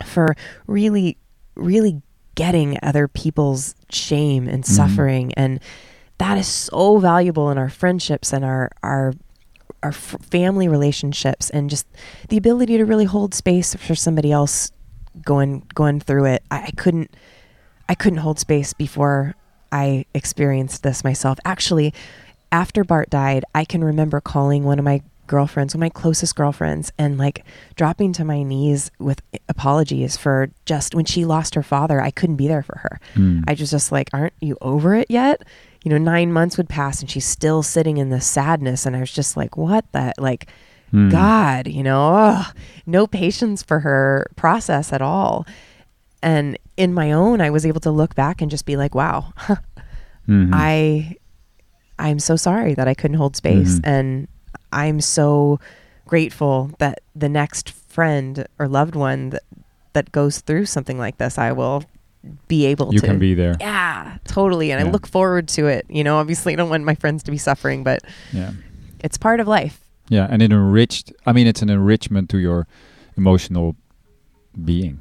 for really really getting other people's shame and Mhm. suffering and that is so valuable in our friendships and our our our f- family relationships and just the ability to really hold space for somebody else going going through it I, I couldn't I couldn't hold space before I experienced this myself. Actually, after Bart died, I can remember calling one of my girlfriends, one of my closest girlfriends, and like dropping to my knees with apologies for just when she lost her father, I couldn't be there for her. Mm. I was just like, aren't you over it yet? You know, nine months would pass and she's still sitting in this sadness. And I was just like, what the, like, Mm. God, you know, ugh, no patience for her process at all. And in my own, I was able to look back and just be like, wow, *laughs* Mhm. I I'm so sorry that I couldn't hold space Mhm. and I'm so grateful that the next friend or loved one that that goes through something like this, I will be able you to You can be there. Yeah, totally. And I look forward to it. You know, obviously I don't want my friends to be suffering, but Yeah. it's part of life. Yeah, and it enriched. I mean, it's an enrichment to your emotional being.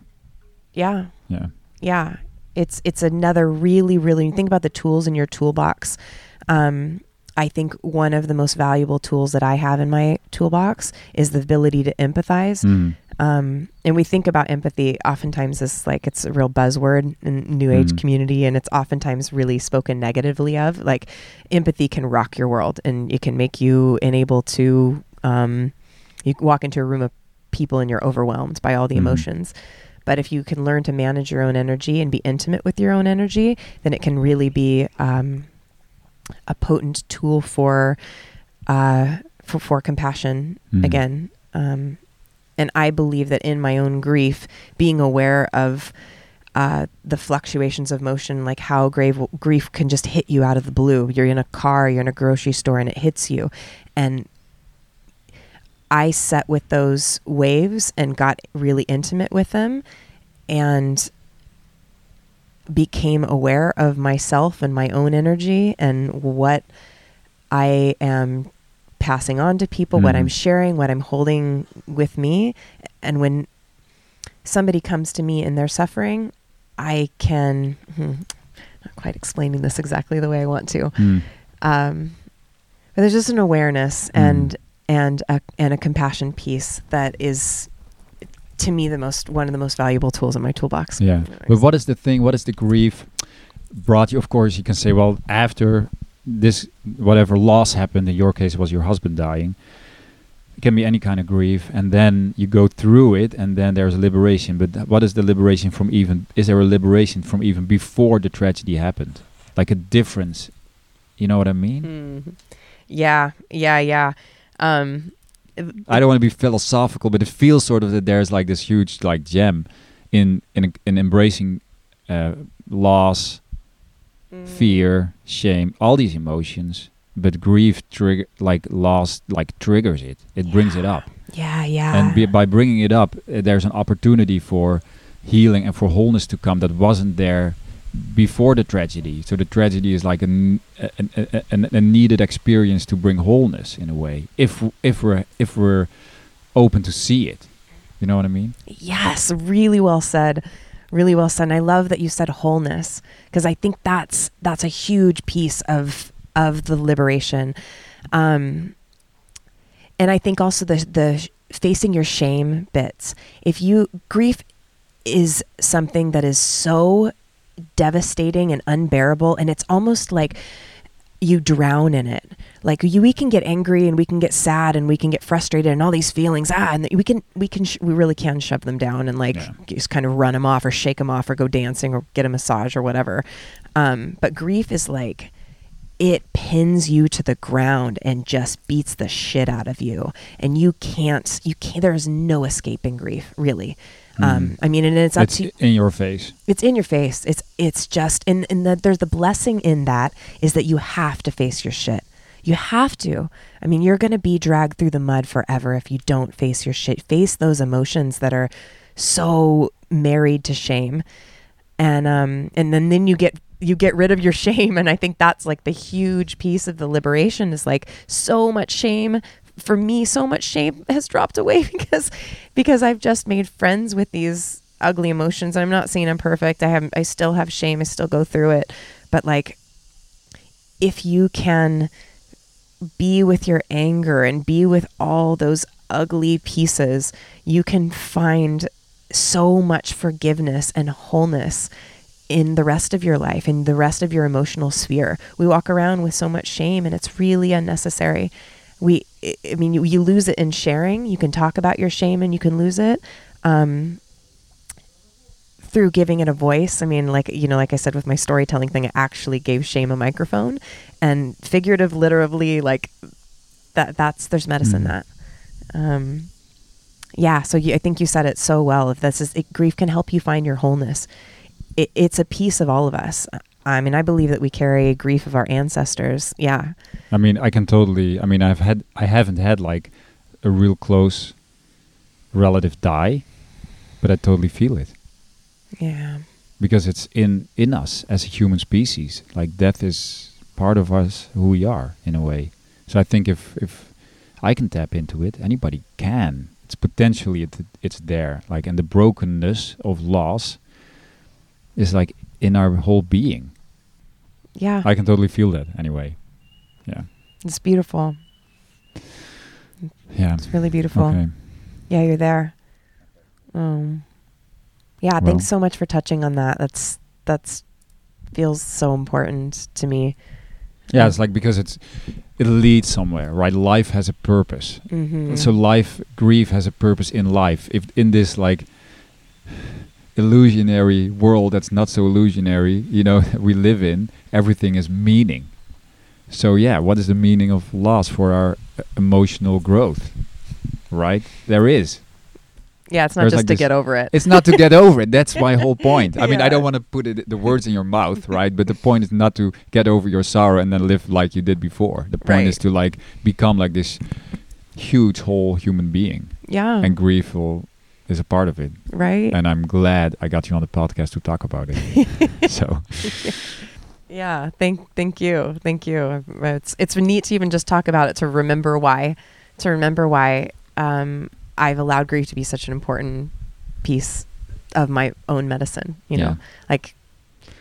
Yeah. Yeah. yeah it's it's another really really think about the tools in your toolbox um, i think one of the most valuable tools that i have in my toolbox is the ability to empathize Mm. um, and we think about empathy oftentimes as like it's a real buzzword in new age Mhm. community and it's oftentimes really spoken negatively of like empathy can rock your world and it can make you unable to um, you walk into a room of people and you're overwhelmed by all the Mhm. emotions but if you can learn to manage your own energy and be intimate with your own energy then it can really be um, a potent tool for uh, for, for compassion Mhm. again um, and I believe that in my own grief, being aware of uh, the fluctuations of motion, like how grave grief can just hit you out of the blue. You're in a car, you're in a grocery store, and it hits you. And I sat with those waves and got really intimate with them and became aware of myself and my own energy and what I am passing on to people, what I'm Mhm. sharing, what I'm holding with me. And when somebody comes to me in their suffering, I can, hmm, not quite explaining this exactly the way I want to. Mm. Um, But there's just an awareness Mm. and and a and a compassion piece that is to me the most one of the most valuable tools in my toolbox. Yeah. But what is the thing? What is the grief brought you? Of course, you can say, well, after this, whatever loss happened, in your case, was your husband dying. It can be any kind of grief, and then you go through it, and then there's a liberation. But what is the liberation from even? Is there a liberation from even before the tragedy happened? Like a difference? You know what I mean? Mhm. Yeah, yeah, yeah. Um, I don't want to be philosophical, but it feels sort of that there's like this huge like gem in in in embracing uh, loss, Mm. fear, shame, all these emotions. But grief trigger like loss like triggers it. It brings it up, Yeah, yeah. and be, by bringing it up, uh, there's an opportunity for healing and for wholeness to come that wasn't there before the tragedy. So the tragedy is like a a needed experience to bring wholeness in a way. If if we're if we're open to see it, you know what I mean? Yes, really well said. Really well said. And I love that you said wholeness because I think that's that's a huge piece of of the liberation. Um, and I think also the the facing your shame bits. If you grief is something that is so devastating and unbearable and it's almost like you drown in it. Like you, we can get angry and we can get sad and we can get frustrated and all these feelings. Ah, and we can, we can, sh- we really can shove them down and like Yeah. just kind of run them off or shake them off or go dancing or get a massage or whatever. Um, but grief is like, it pins you to the ground and just beats the shit out of you. And you can't, you can't, there's no escaping grief, really. Um, Mm. I mean, and it's up It's to in your face. it's in your face. It's it's just and and the, there's the blessing in that is that you have to face your shit. You have to. I mean, you're going to be dragged through the mud forever if you don't face your shit. Face those emotions that are so married to shame. And um and then then you get you get rid of your *laughs* shame and I think that's like the huge piece of the liberation is like so much shame for me so much shame has dropped away *laughs* because because I've just made friends with these ugly emotions. I'm not saying I'm perfect. I have I still have shame. I still go through it. But like if you can be with your anger and be with all those ugly pieces, you can find so much forgiveness and wholeness in the rest of your life, in the rest of your emotional sphere. We walk around with so much shame and it's really unnecessary. We, I- mean, you, you lose it in sharing. You can talk about your shame and you can lose it. Um, through giving it a voice. I mean, like, you know, like I said with my storytelling thing, I actually gave shame a microphone and figurative, literally, like that, that's, there's medicine in Mm. that. Um, yeah. So you, I think you said it so well. If this is, it, grief can help you find your wholeness. It, it's a piece of all of us. I mean, I believe that we carry grief of our ancestors. Yeah. I mean, I can totally. I mean, I've had. I haven't had like a real close relative die, but I totally feel it Yeah. because it's in in us as a human species. Like death is part of us, who we are in a way. So I think if if I can tap into it, anybody can. It's potentially it, it's there. Like and the brokenness of loss is like in our whole being. Yeah. I can totally feel that anyway. Yeah. it's beautiful. Yeah. It's really beautiful. Okay. Yeah, you're there. Um, yeah, Well- thanks so much for touching on that. That's that's feels so important to me. Yeah, it's like because it's it leads somewhere, right? Life has a purpose. Mm-hmm. So life, grief has a purpose in life. If in this like illusionary world that's not so illusionary, you know, *laughs* we live in, everything is meaning. So yeah, what is the meaning of loss for our uh, emotional growth? Right? There is. yeah, it's not there's just like to get over it. It's not to get over it. That's my whole point. I mean, I don't want to put it, the words in your mouth, right? But the point is not to get over your sorrow and then live like you did before. The point is to like become like this huge whole human being, yeah, and grief will, is a part of it. right. And I'm glad I got you on the podcast to talk about it. *laughs* so yeah, thank thank you, thank you. It's it's neat to even just talk about it to remember why, to remember why um, I've allowed grief to be such an important piece of my own medicine. You Yeah. know, like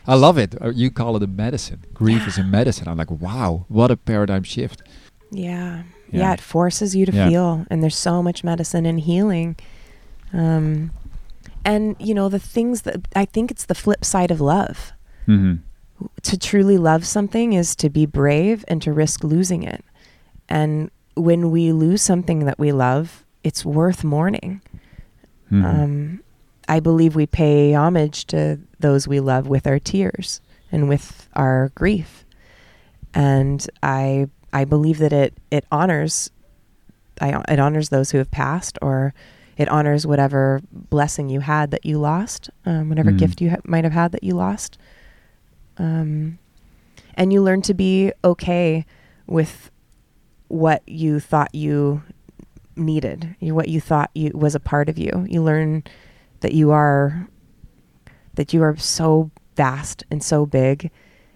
I love it. Uh, You call it a medicine. Grief is a medicine. I'm like, wow, what a paradigm shift. Yeah. Yeah. yeah. it forces you to Yeah. feel and there's so much medicine and healing. Um and you know the things that I think it's the flip side of love. hmm To truly love something is to be brave and to risk losing it. And when we lose something that we love, it's worth mourning. hmm Um, I believe we pay homage to those we love with our tears and with our grief, and I I believe that it it honors I, it honors those who have passed, or it honors whatever blessing you had that you lost, um, whatever Mm. gift you ha- might have had that you lost, um, and you learn to be okay with what you thought you needed, you, what you thought you was a part of you. You learn that you are that you are so vast and so big,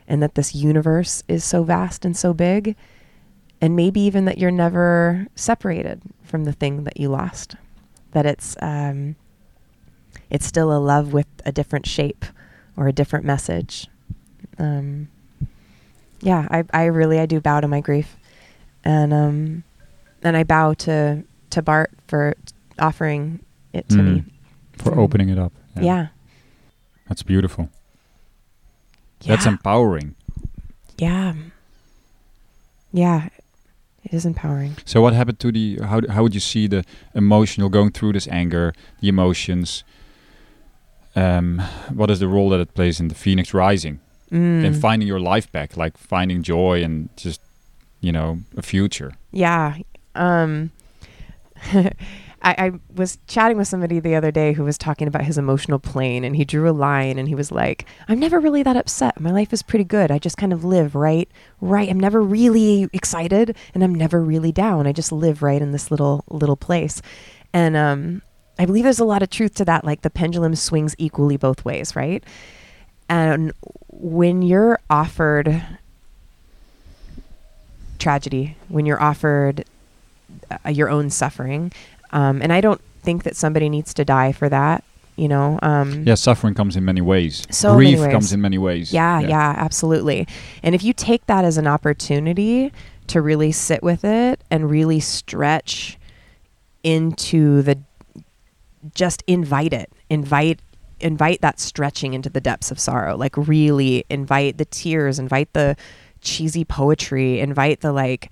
and that this universe is so vast and so big, and maybe even that you're never separated from the thing that you lost. That it's um, it's still a love with a different shape or a different message. Um, yeah, I, I really I do bow to my grief, and um, and I bow to to Bart for offering it to Mm. me. For Mm. opening it up. Yeah, That's beautiful. That's empowering. yeah, yeah. It is empowering. So what happened to the how how would you see the emotional going through this anger, the emotions? Um, what is the role that it plays in the phoenix rising Mm. and finding your life back, like finding joy and just you know a future? Yeah. Um, *laughs* I, I was chatting with somebody the other day who was talking about his emotional plane, and he drew a line, and he was like, "I'm never really that upset. My life is pretty good. I just kind of live right, right. I'm never really excited, and I'm never really down. I just live right in this little little place." And um, I believe there's a lot of truth to that. Like the pendulum swings equally both ways, right? And when you're offered tragedy, when you're offered uh, your own suffering, um, and I don't think that somebody needs to die for that. You know, um, Yeah, suffering comes in many ways. So Grief ways. comes in many ways. yeah, yeah, absolutely. And if you take that as an opportunity to really sit with it and really stretch into the just invite it. Invite invite that stretching into the depths of sorrow. Like really invite the tears, invite the cheesy poetry, invite the like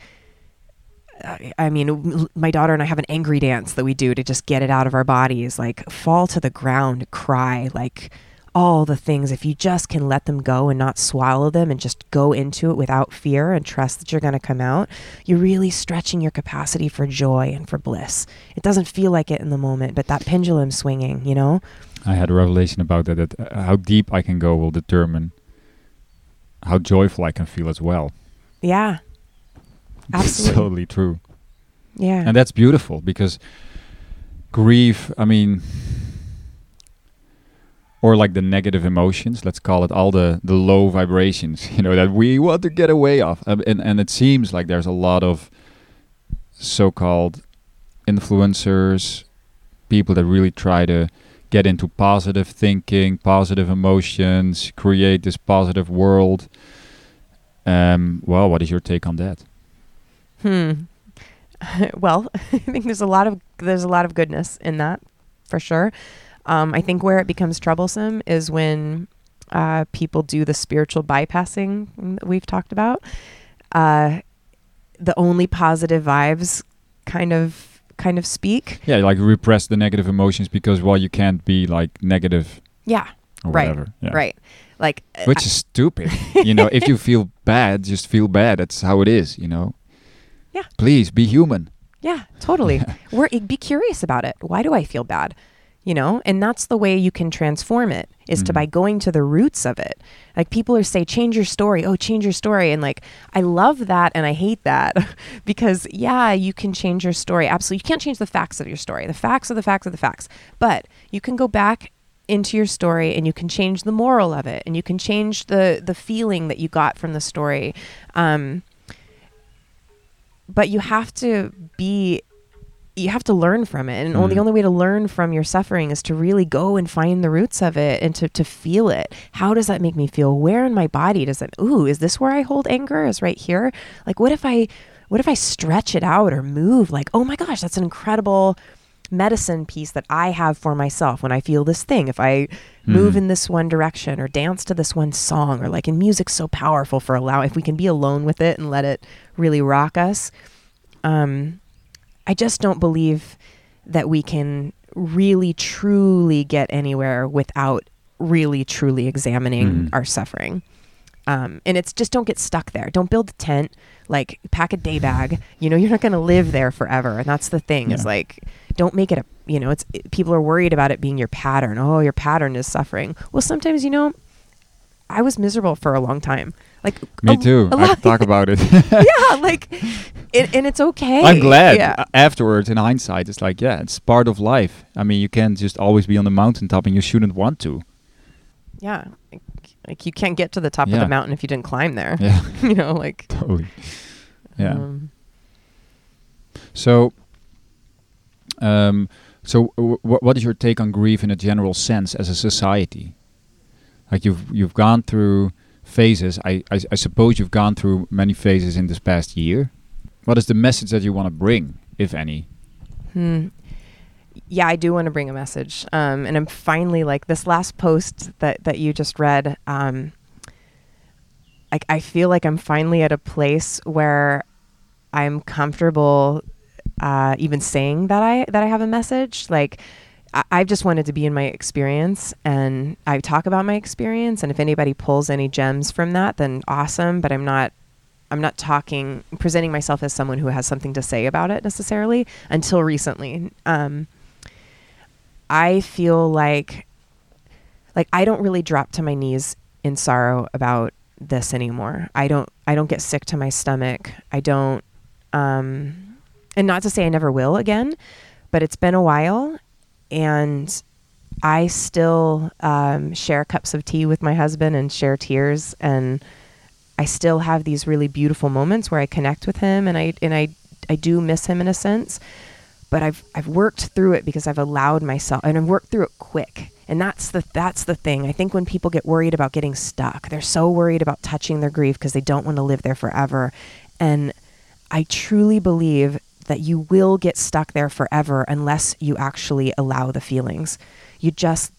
I- mean, my daughter and I have an angry dance that we do to just get it out of our bodies. Like, fall to the ground, cry, like all the things. If you just can let them go and not swallow them and just go into it without fear and trust that you're going to come out, you're really stretching your capacity for joy and for bliss. It doesn't feel like it in the moment, but that pendulum swinging, you know? I had a revelation about that. That uh, how deep I can go will determine how joyful I can feel as well. Yeah. Absolutely. totally true. Yeah. and that's beautiful because grief i mean or like the negative emotions let's call it all the the low vibrations *laughs* you know that we want to get away of Um, and and it seems like there's a lot of so-called influencers people that really try to get into positive thinking positive emotions create this positive world um well what is your take on that Hmm. *laughs* well, *laughs* I think there's a lot of there's a lot of goodness in that, for sure. Um, I think where it becomes troublesome is when uh, people do the spiritual bypassing that we've talked about. Uh, the only positive vibes kind of kind of speak. Yeah, like repress the negative emotions because well, you can't be like negative Yeah, or Right, whatever. Yeah. right. Like uh, Which is stupid. *laughs* you know, if you feel bad, just feel bad. That's how it is. You know. Yeah. Please be human. Yeah, totally. *laughs* We're, be curious about it. Why do I feel bad? You know, and that's the way you can transform it is to Mhm. by going to the roots of it. Like people are say, change your story. Oh, change your story. And like, I love that and I hate that *laughs* because yeah, you can change your story. Absolutely. You can't change the facts of your story. The facts are the facts are the facts. But you can go back into your story and you can change the moral of it and you can change the the feeling that you got from the story. Um, but you have to be you have to learn from it and only the Mhm. only way to learn from your suffering is to really go and find the roots of it and to, to feel it how does that make me feel where in my body does it ooh is this where i hold anger is right here like what if i what if I stretch it out or move? Like, oh my gosh, that's an incredible medicine piece that I have for myself when I feel this thing. If I move Mhm. in this one direction or dance to this one song or like in music's so powerful for allow if we can be alone with it and let it really rock us. Um I just don't believe that we can really truly get anywhere without really truly examining Mhm. our suffering. Um, and it's just don't get stuck there. Don't build a tent, like pack a day bag. You know, you're not going to live there forever. And that's the thing is Yeah. like, don't make it a, you know, it's it- people are worried about it being your pattern. Oh, your pattern is suffering. Well, sometimes, you know, I was miserable for a long time. Like Me a- too. a I talk about it. *laughs* yeah, *laughs* like, it, and it's okay. I'm glad. Yeah. Afterwards, in hindsight, it's like, yeah, it's part of life. I mean, you can't just always be on the mountaintop, and you shouldn't want to. Yeah. Like, you can't get to the top of the mountain if you didn't climb there. Yeah, *laughs* you know, like *laughs* totally. Yeah. um, So, um, so w- w- what is your take on grief in a general sense as a society? Like you've you've gone through phases. I, I I suppose you've gone through many phases in this past year. What is the message that you want to bring, if any? hmm. Yeah, I do want to bring a message. Um, and I'm finally like this last post that, that you just read. Um, like I feel like I'm finally at a place where I'm comfortable uh, even saying that I that I have a message. Like I, I've just wanted to be in my experience, and I talk about my experience. And if anybody pulls any gems from that, then awesome. But I'm not I'm not talking presenting myself as someone who has something to say about it necessarily until recently. Um, I feel like like I don't really drop to my knees in sorrow about this anymore. I don't I don't get sick to my stomach. I don't um and not to say I never will again, but it's been a while and I still um, share cups of tea with my husband and share tears and I still have these really beautiful moments where I connect with him and I and I I do miss him in a sense but I've I've worked through it because I've allowed myself and I've worked through it quick. And that's the that's the thing. I think when people get worried about getting stuck, they're so worried about touching their grief because they don't want to live there forever. And I truly believe that you will get stuck there forever unless you actually allow the feelings. You just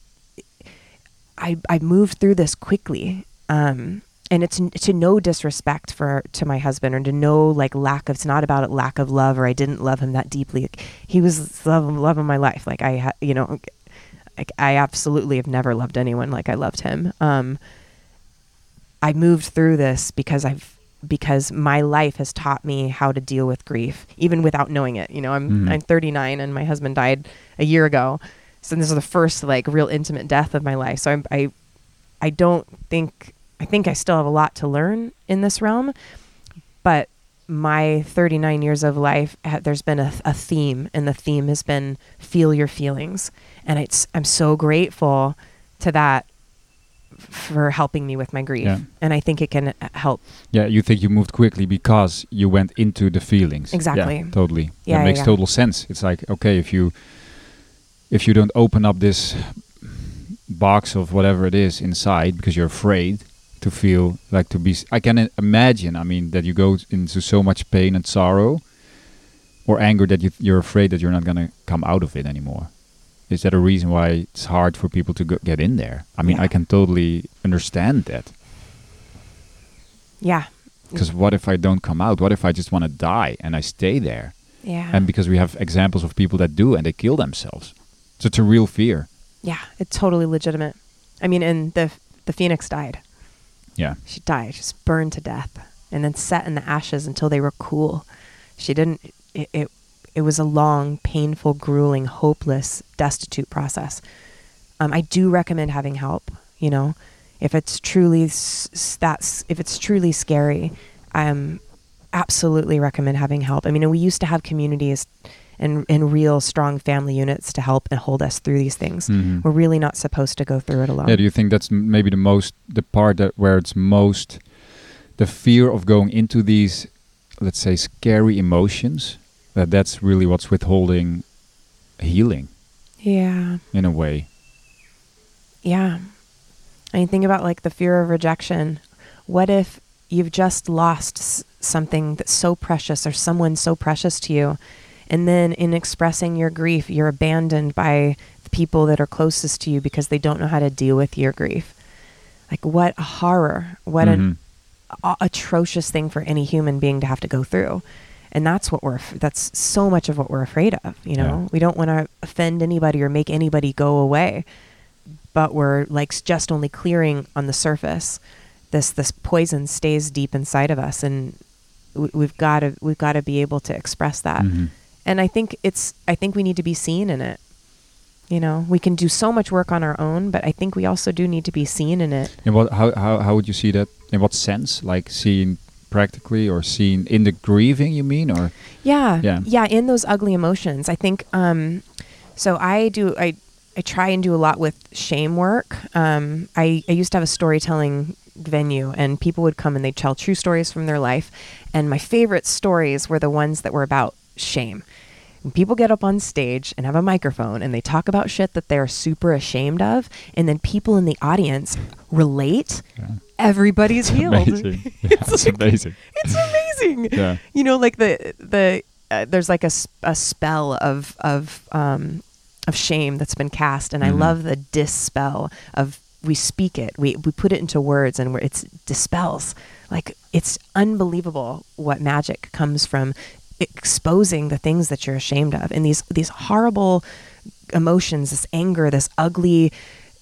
I I moved through this quickly. Um and it's to no disrespect for to my husband or to no like lack of it's not about a lack of love or I didn't love him that deeply. Like, he was love, love of my life. Like I ha- you know like I absolutely have never loved anyone like I loved him. Um I moved through this because I've because my life has taught me how to deal with grief even without knowing it. You know, I'm Mhm. I'm 39 and my husband died a year ago. So this is the first like real intimate death of my life. So I'm, I I don't think I think I still have a lot to learn in this realm, but my 39 years of life, there's been a, a theme, and the theme has been feel your feelings, and it's I'm so grateful to that for helping me with my grief, Yeah. and I think it can uh, help. Yeah, you think you moved quickly because you went into the feelings. Exactly. Yeah, totally. Yeah, that yeah, makes total sense. It's like okay, if you if you don't open up this box of whatever it is inside because you're afraid to feel like to be. I can imagine. I mean that you go into so much pain and sorrow or anger that you you're afraid that you're not gonna come out of it anymore. Is that a reason why it's hard for people to go, get in there? I mean, Yeah. I can totally understand that. Yeah, Because what if I don't come out? What if I just want to die and I stay there? yeah, And because we have examples of people that do and they kill themselves. So it's a real fear. yeah. It's totally legitimate. I mean, and the the phoenix died. Yeah. She died, just burned to death, and then sat in the ashes until they were cool. She didn't. It. It, it was a long, painful, grueling, hopeless, destitute process. Um, I do recommend having help. You know, if it's truly s- that's if it's truly scary, I um, absolutely recommend having help. I mean, we used to have communities and and real strong family units to help and hold us through these things. Mhm. We're really not supposed to go through it alone. Yeah, do you think that's m- maybe the most, the part that where it's most, the fear of going into these, let's say, scary emotions, that that's really what's withholding healing yeah. in a way? Yeah. I mean, think about like the fear of rejection. What if you've just lost s- something that's so precious or someone so precious to you. And then in expressing your grief, you're abandoned by the people that are closest to you because they don't know how to deal with your grief. Like, what a horror. What Mhm. an a- atrocious thing for any human being to have to go through. And that's what we're, that's so much of what we're afraid of. You know, Yeah. we don't want to offend anybody or make anybody go away, but we're like just only clearing on the surface. This, this poison stays deep inside of us. And we, we've got to, we've got to be able to express that. Mhm. And I think it's, I think we need to be seen in it. You know, we can do so much work on our own, but I think we also do need to be seen in it. In what? How, how how would you see that? In what sense? Like seen practically, or seen in the grieving? You mean, or Yeah. Yeah. Yeah, in those ugly emotions. I think um so I do I I try and do a lot with shame work. Um I, I used to have a storytelling venue and people would come and they'd tell true stories from their life and my favorite stories were the ones that were about shame. When people get up on stage and have a microphone and they talk about shit that they're super ashamed of and then people in the audience relate, Yeah. everybody's healed. amazing? *laughs* Yeah, it's like- amazing. It's amazing Yeah. you know like the the uh, there's like a, a spell of of um of shame that's been cast and i Mhm. love the dispel of we speak it we we put it into words and where it's dispels like it's unbelievable what magic comes from exposing the things that you're ashamed of. And these these horrible emotions this anger this ugly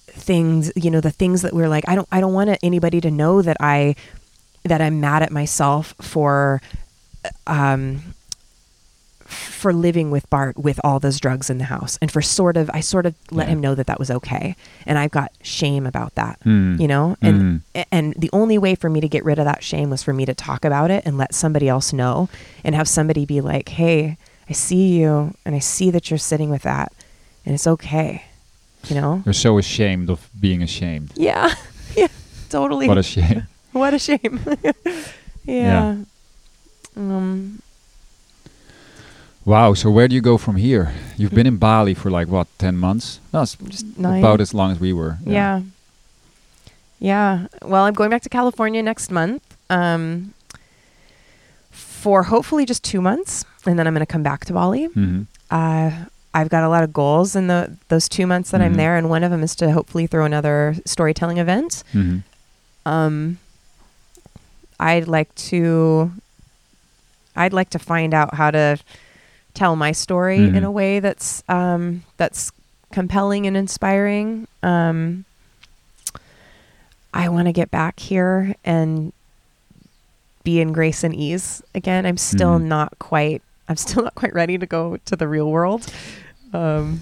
things you know the things that we're like i don't i don't want anybody to know that i that i'm mad at myself for um for living with Bart with all those drugs in the house and for sort of I sort of let Yeah. him know that that was okay and I've got shame about that Mm. you know and and the only way for me to get rid of that shame was for me to talk about it and let somebody else know and have somebody be like hey I see you and I see that you're sitting with that and it's okay you know You're so ashamed of being ashamed. yeah *laughs* yeah totally What a shame. *laughs* what a shame *laughs* yeah. um Wow. So where do you go from here? You've been in Bali for like what, ten months? No, it's just nine about as long as we were. Yeah. Yeah. Well, I'm going back to California next month um, for hopefully just two months. And then I'm going to come back to Bali. hmm Uh, I've got a lot of goals in the those two months that I'm Mhm. there. And one of them is to hopefully throw another storytelling event. hmm Um, I'd like to. I'd like to find out how to tell my story in Mhm. a way that's um, that's compelling and inspiring. Um, I want to get back here and be in grace and ease again. I'm still Mhm. not quite. I'm still *laughs* not quite ready to go to the real world. Um,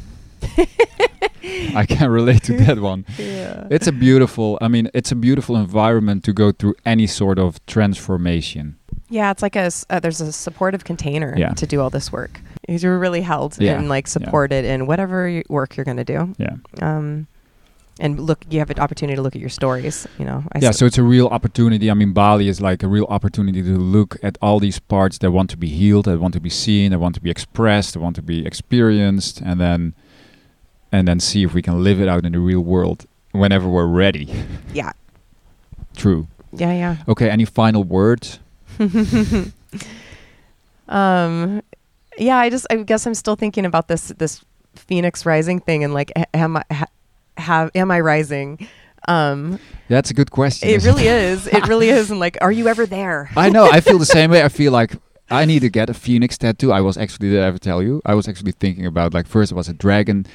I can relate to that one. *laughs* yeah. It's a beautiful. I mean, it's a beautiful environment to go through any sort of transformation. Yeah, it's like a uh, there's a supportive container Yeah. to do all this work. You're really held Yeah, and like yeah. supported in whatever work you're going to do. Yeah. Um, and look, you have an opportunity to look at your stories. You know, I yeah, so it's a real opportunity. I mean, Bali is like a real opportunity to look at all these parts that want to be healed, that want to be seen, that want to be expressed, that want to be experienced, and then and then see if we can live it out in the real world whenever we're ready. yeah, *laughs* True. yeah, yeah. Okay. Any final words? *laughs* um, yeah, I just I guess I'm still thinking about this this Phoenix Rising thing and like, am I ha- have am I rising? Um, That's a good question. it really is. It really is. And like, are you ever there? *laughs* I know. I feel the same way. I feel like I need to get a phoenix tattoo. I was actually did I ever tell you? I was actually thinking about like first it was a dragon,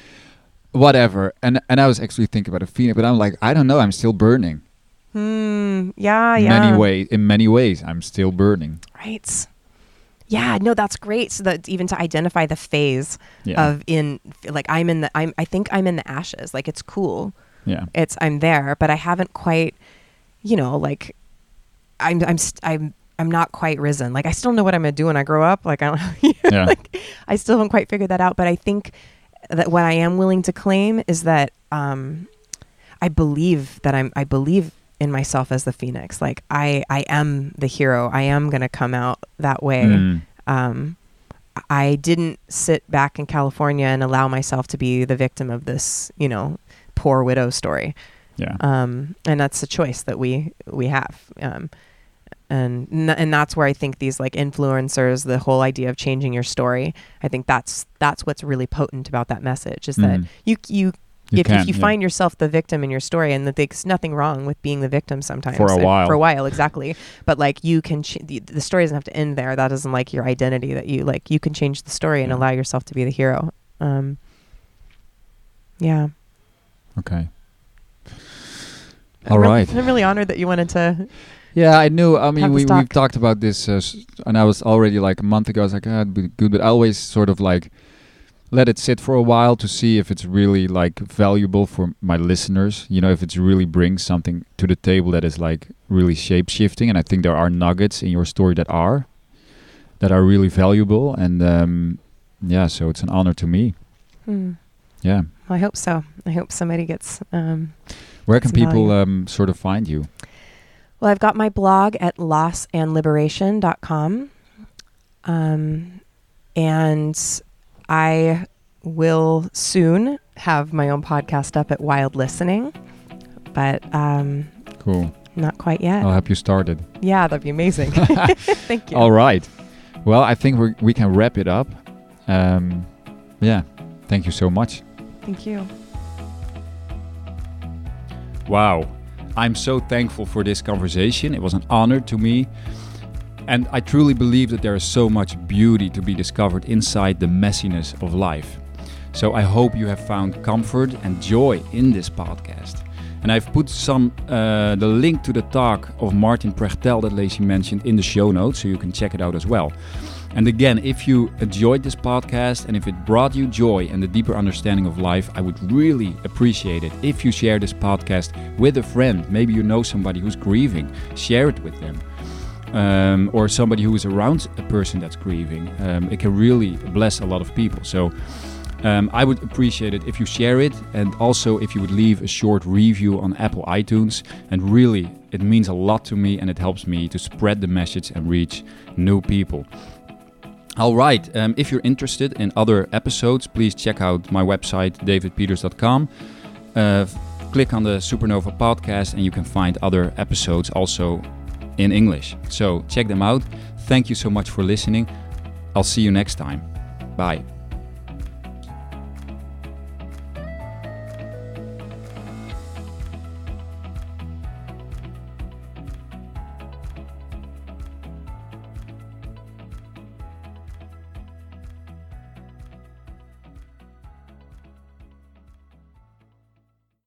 whatever, and and I was actually thinking about a phoenix, but I'm like I don't know. I'm still burning. Hmm. Yeah. Yeah. Many ways. In many ways, I'm still burning. Right. Yeah, no, that's great. So that even to identify the phase Yeah. of in like I'm in the I'm I think I'm in the ashes. Like it's cool. yeah. It's I'm there, but I haven't quite, you know, like I'm I'm st- I'm I'm not quite risen. Like I still know what I'm gonna do when I grow up. Like I don't, *laughs* Yeah. like I still haven't quite figured that out. But I think that what I am willing to claim is that um, I believe that I'm I believe in myself as the phoenix. Like I I am the hero. I am gonna come out that way. Mm. Um, I didn't sit back in California and allow myself to be the victim of this, you know, poor widow story Yeah. um, and that's the choice that we we have. Um, and and that's where I think these like influencers, the whole idea of changing your story, I think that's that's what's really potent about that message is that Mm. you you. You if, can, if you yeah. find yourself the victim in your story, and that there's nothing wrong with being the victim sometimes For a while. for a while, exactly. But like you can, ch- the, the story doesn't have to end there. That isn't like your identity. That you like, you can change the story and Yeah. allow yourself to be the hero. Um, yeah. Okay. I'm All really- I'm really honored that you wanted to. Yeah, I knew. I mean, we this we've talked about this, uh, and I was already like a month ago. I was like, ah, it'd be good, but I always sort of like let it sit for a while to see if it's really like valuable for my listeners. You know, if it's really brings something to the table that is like really shape shifting. And I think there are nuggets in your story that are that are really valuable. And um, yeah, so it's an honor to me. Hmm. Yeah. Well, I hope so. I hope somebody gets. Um, Where can people um, sort of find you? well, I've got my blog at lossandliberation.com. Um, and I will soon have my own podcast up at Wild Listening, but um, Cool. not quite yet. I'll help you started. yeah, that'd be amazing. *laughs* *laughs* Thank you. All right. Well, I think we we can wrap it up. Um, yeah. Thank you so much. Thank you. Wow. I'm so thankful for this conversation. It was an honor to me. And I truly believe that there is so much beauty to be discovered inside the messiness of life. So I hope you have found comfort and joy in this podcast. And I've put some uh, the link to the talk of Martin Prechtel that Lacye mentioned in the show notes, so you can check it out as well. And again, if you enjoyed this podcast and if it brought you joy and a deeper understanding of life, I would really appreciate it if you share this podcast with a friend. Maybe you know somebody who's grieving, share it with them. Um, or somebody who is around a person that's grieving. Um, it can really bless a lot of people. So um, I would appreciate it if you share it and also if you would leave a short review on Apple iTunes. And really, it means a lot to me and it helps me to spread the message and reach new people. All right. Um, if you're interested in other episodes, please check out my website, davidpieters.com. Uh, click on the Supernova podcast, and you can find other episodes also in English. So check them out. Thank you so much for listening. I'll see you next time. Bye.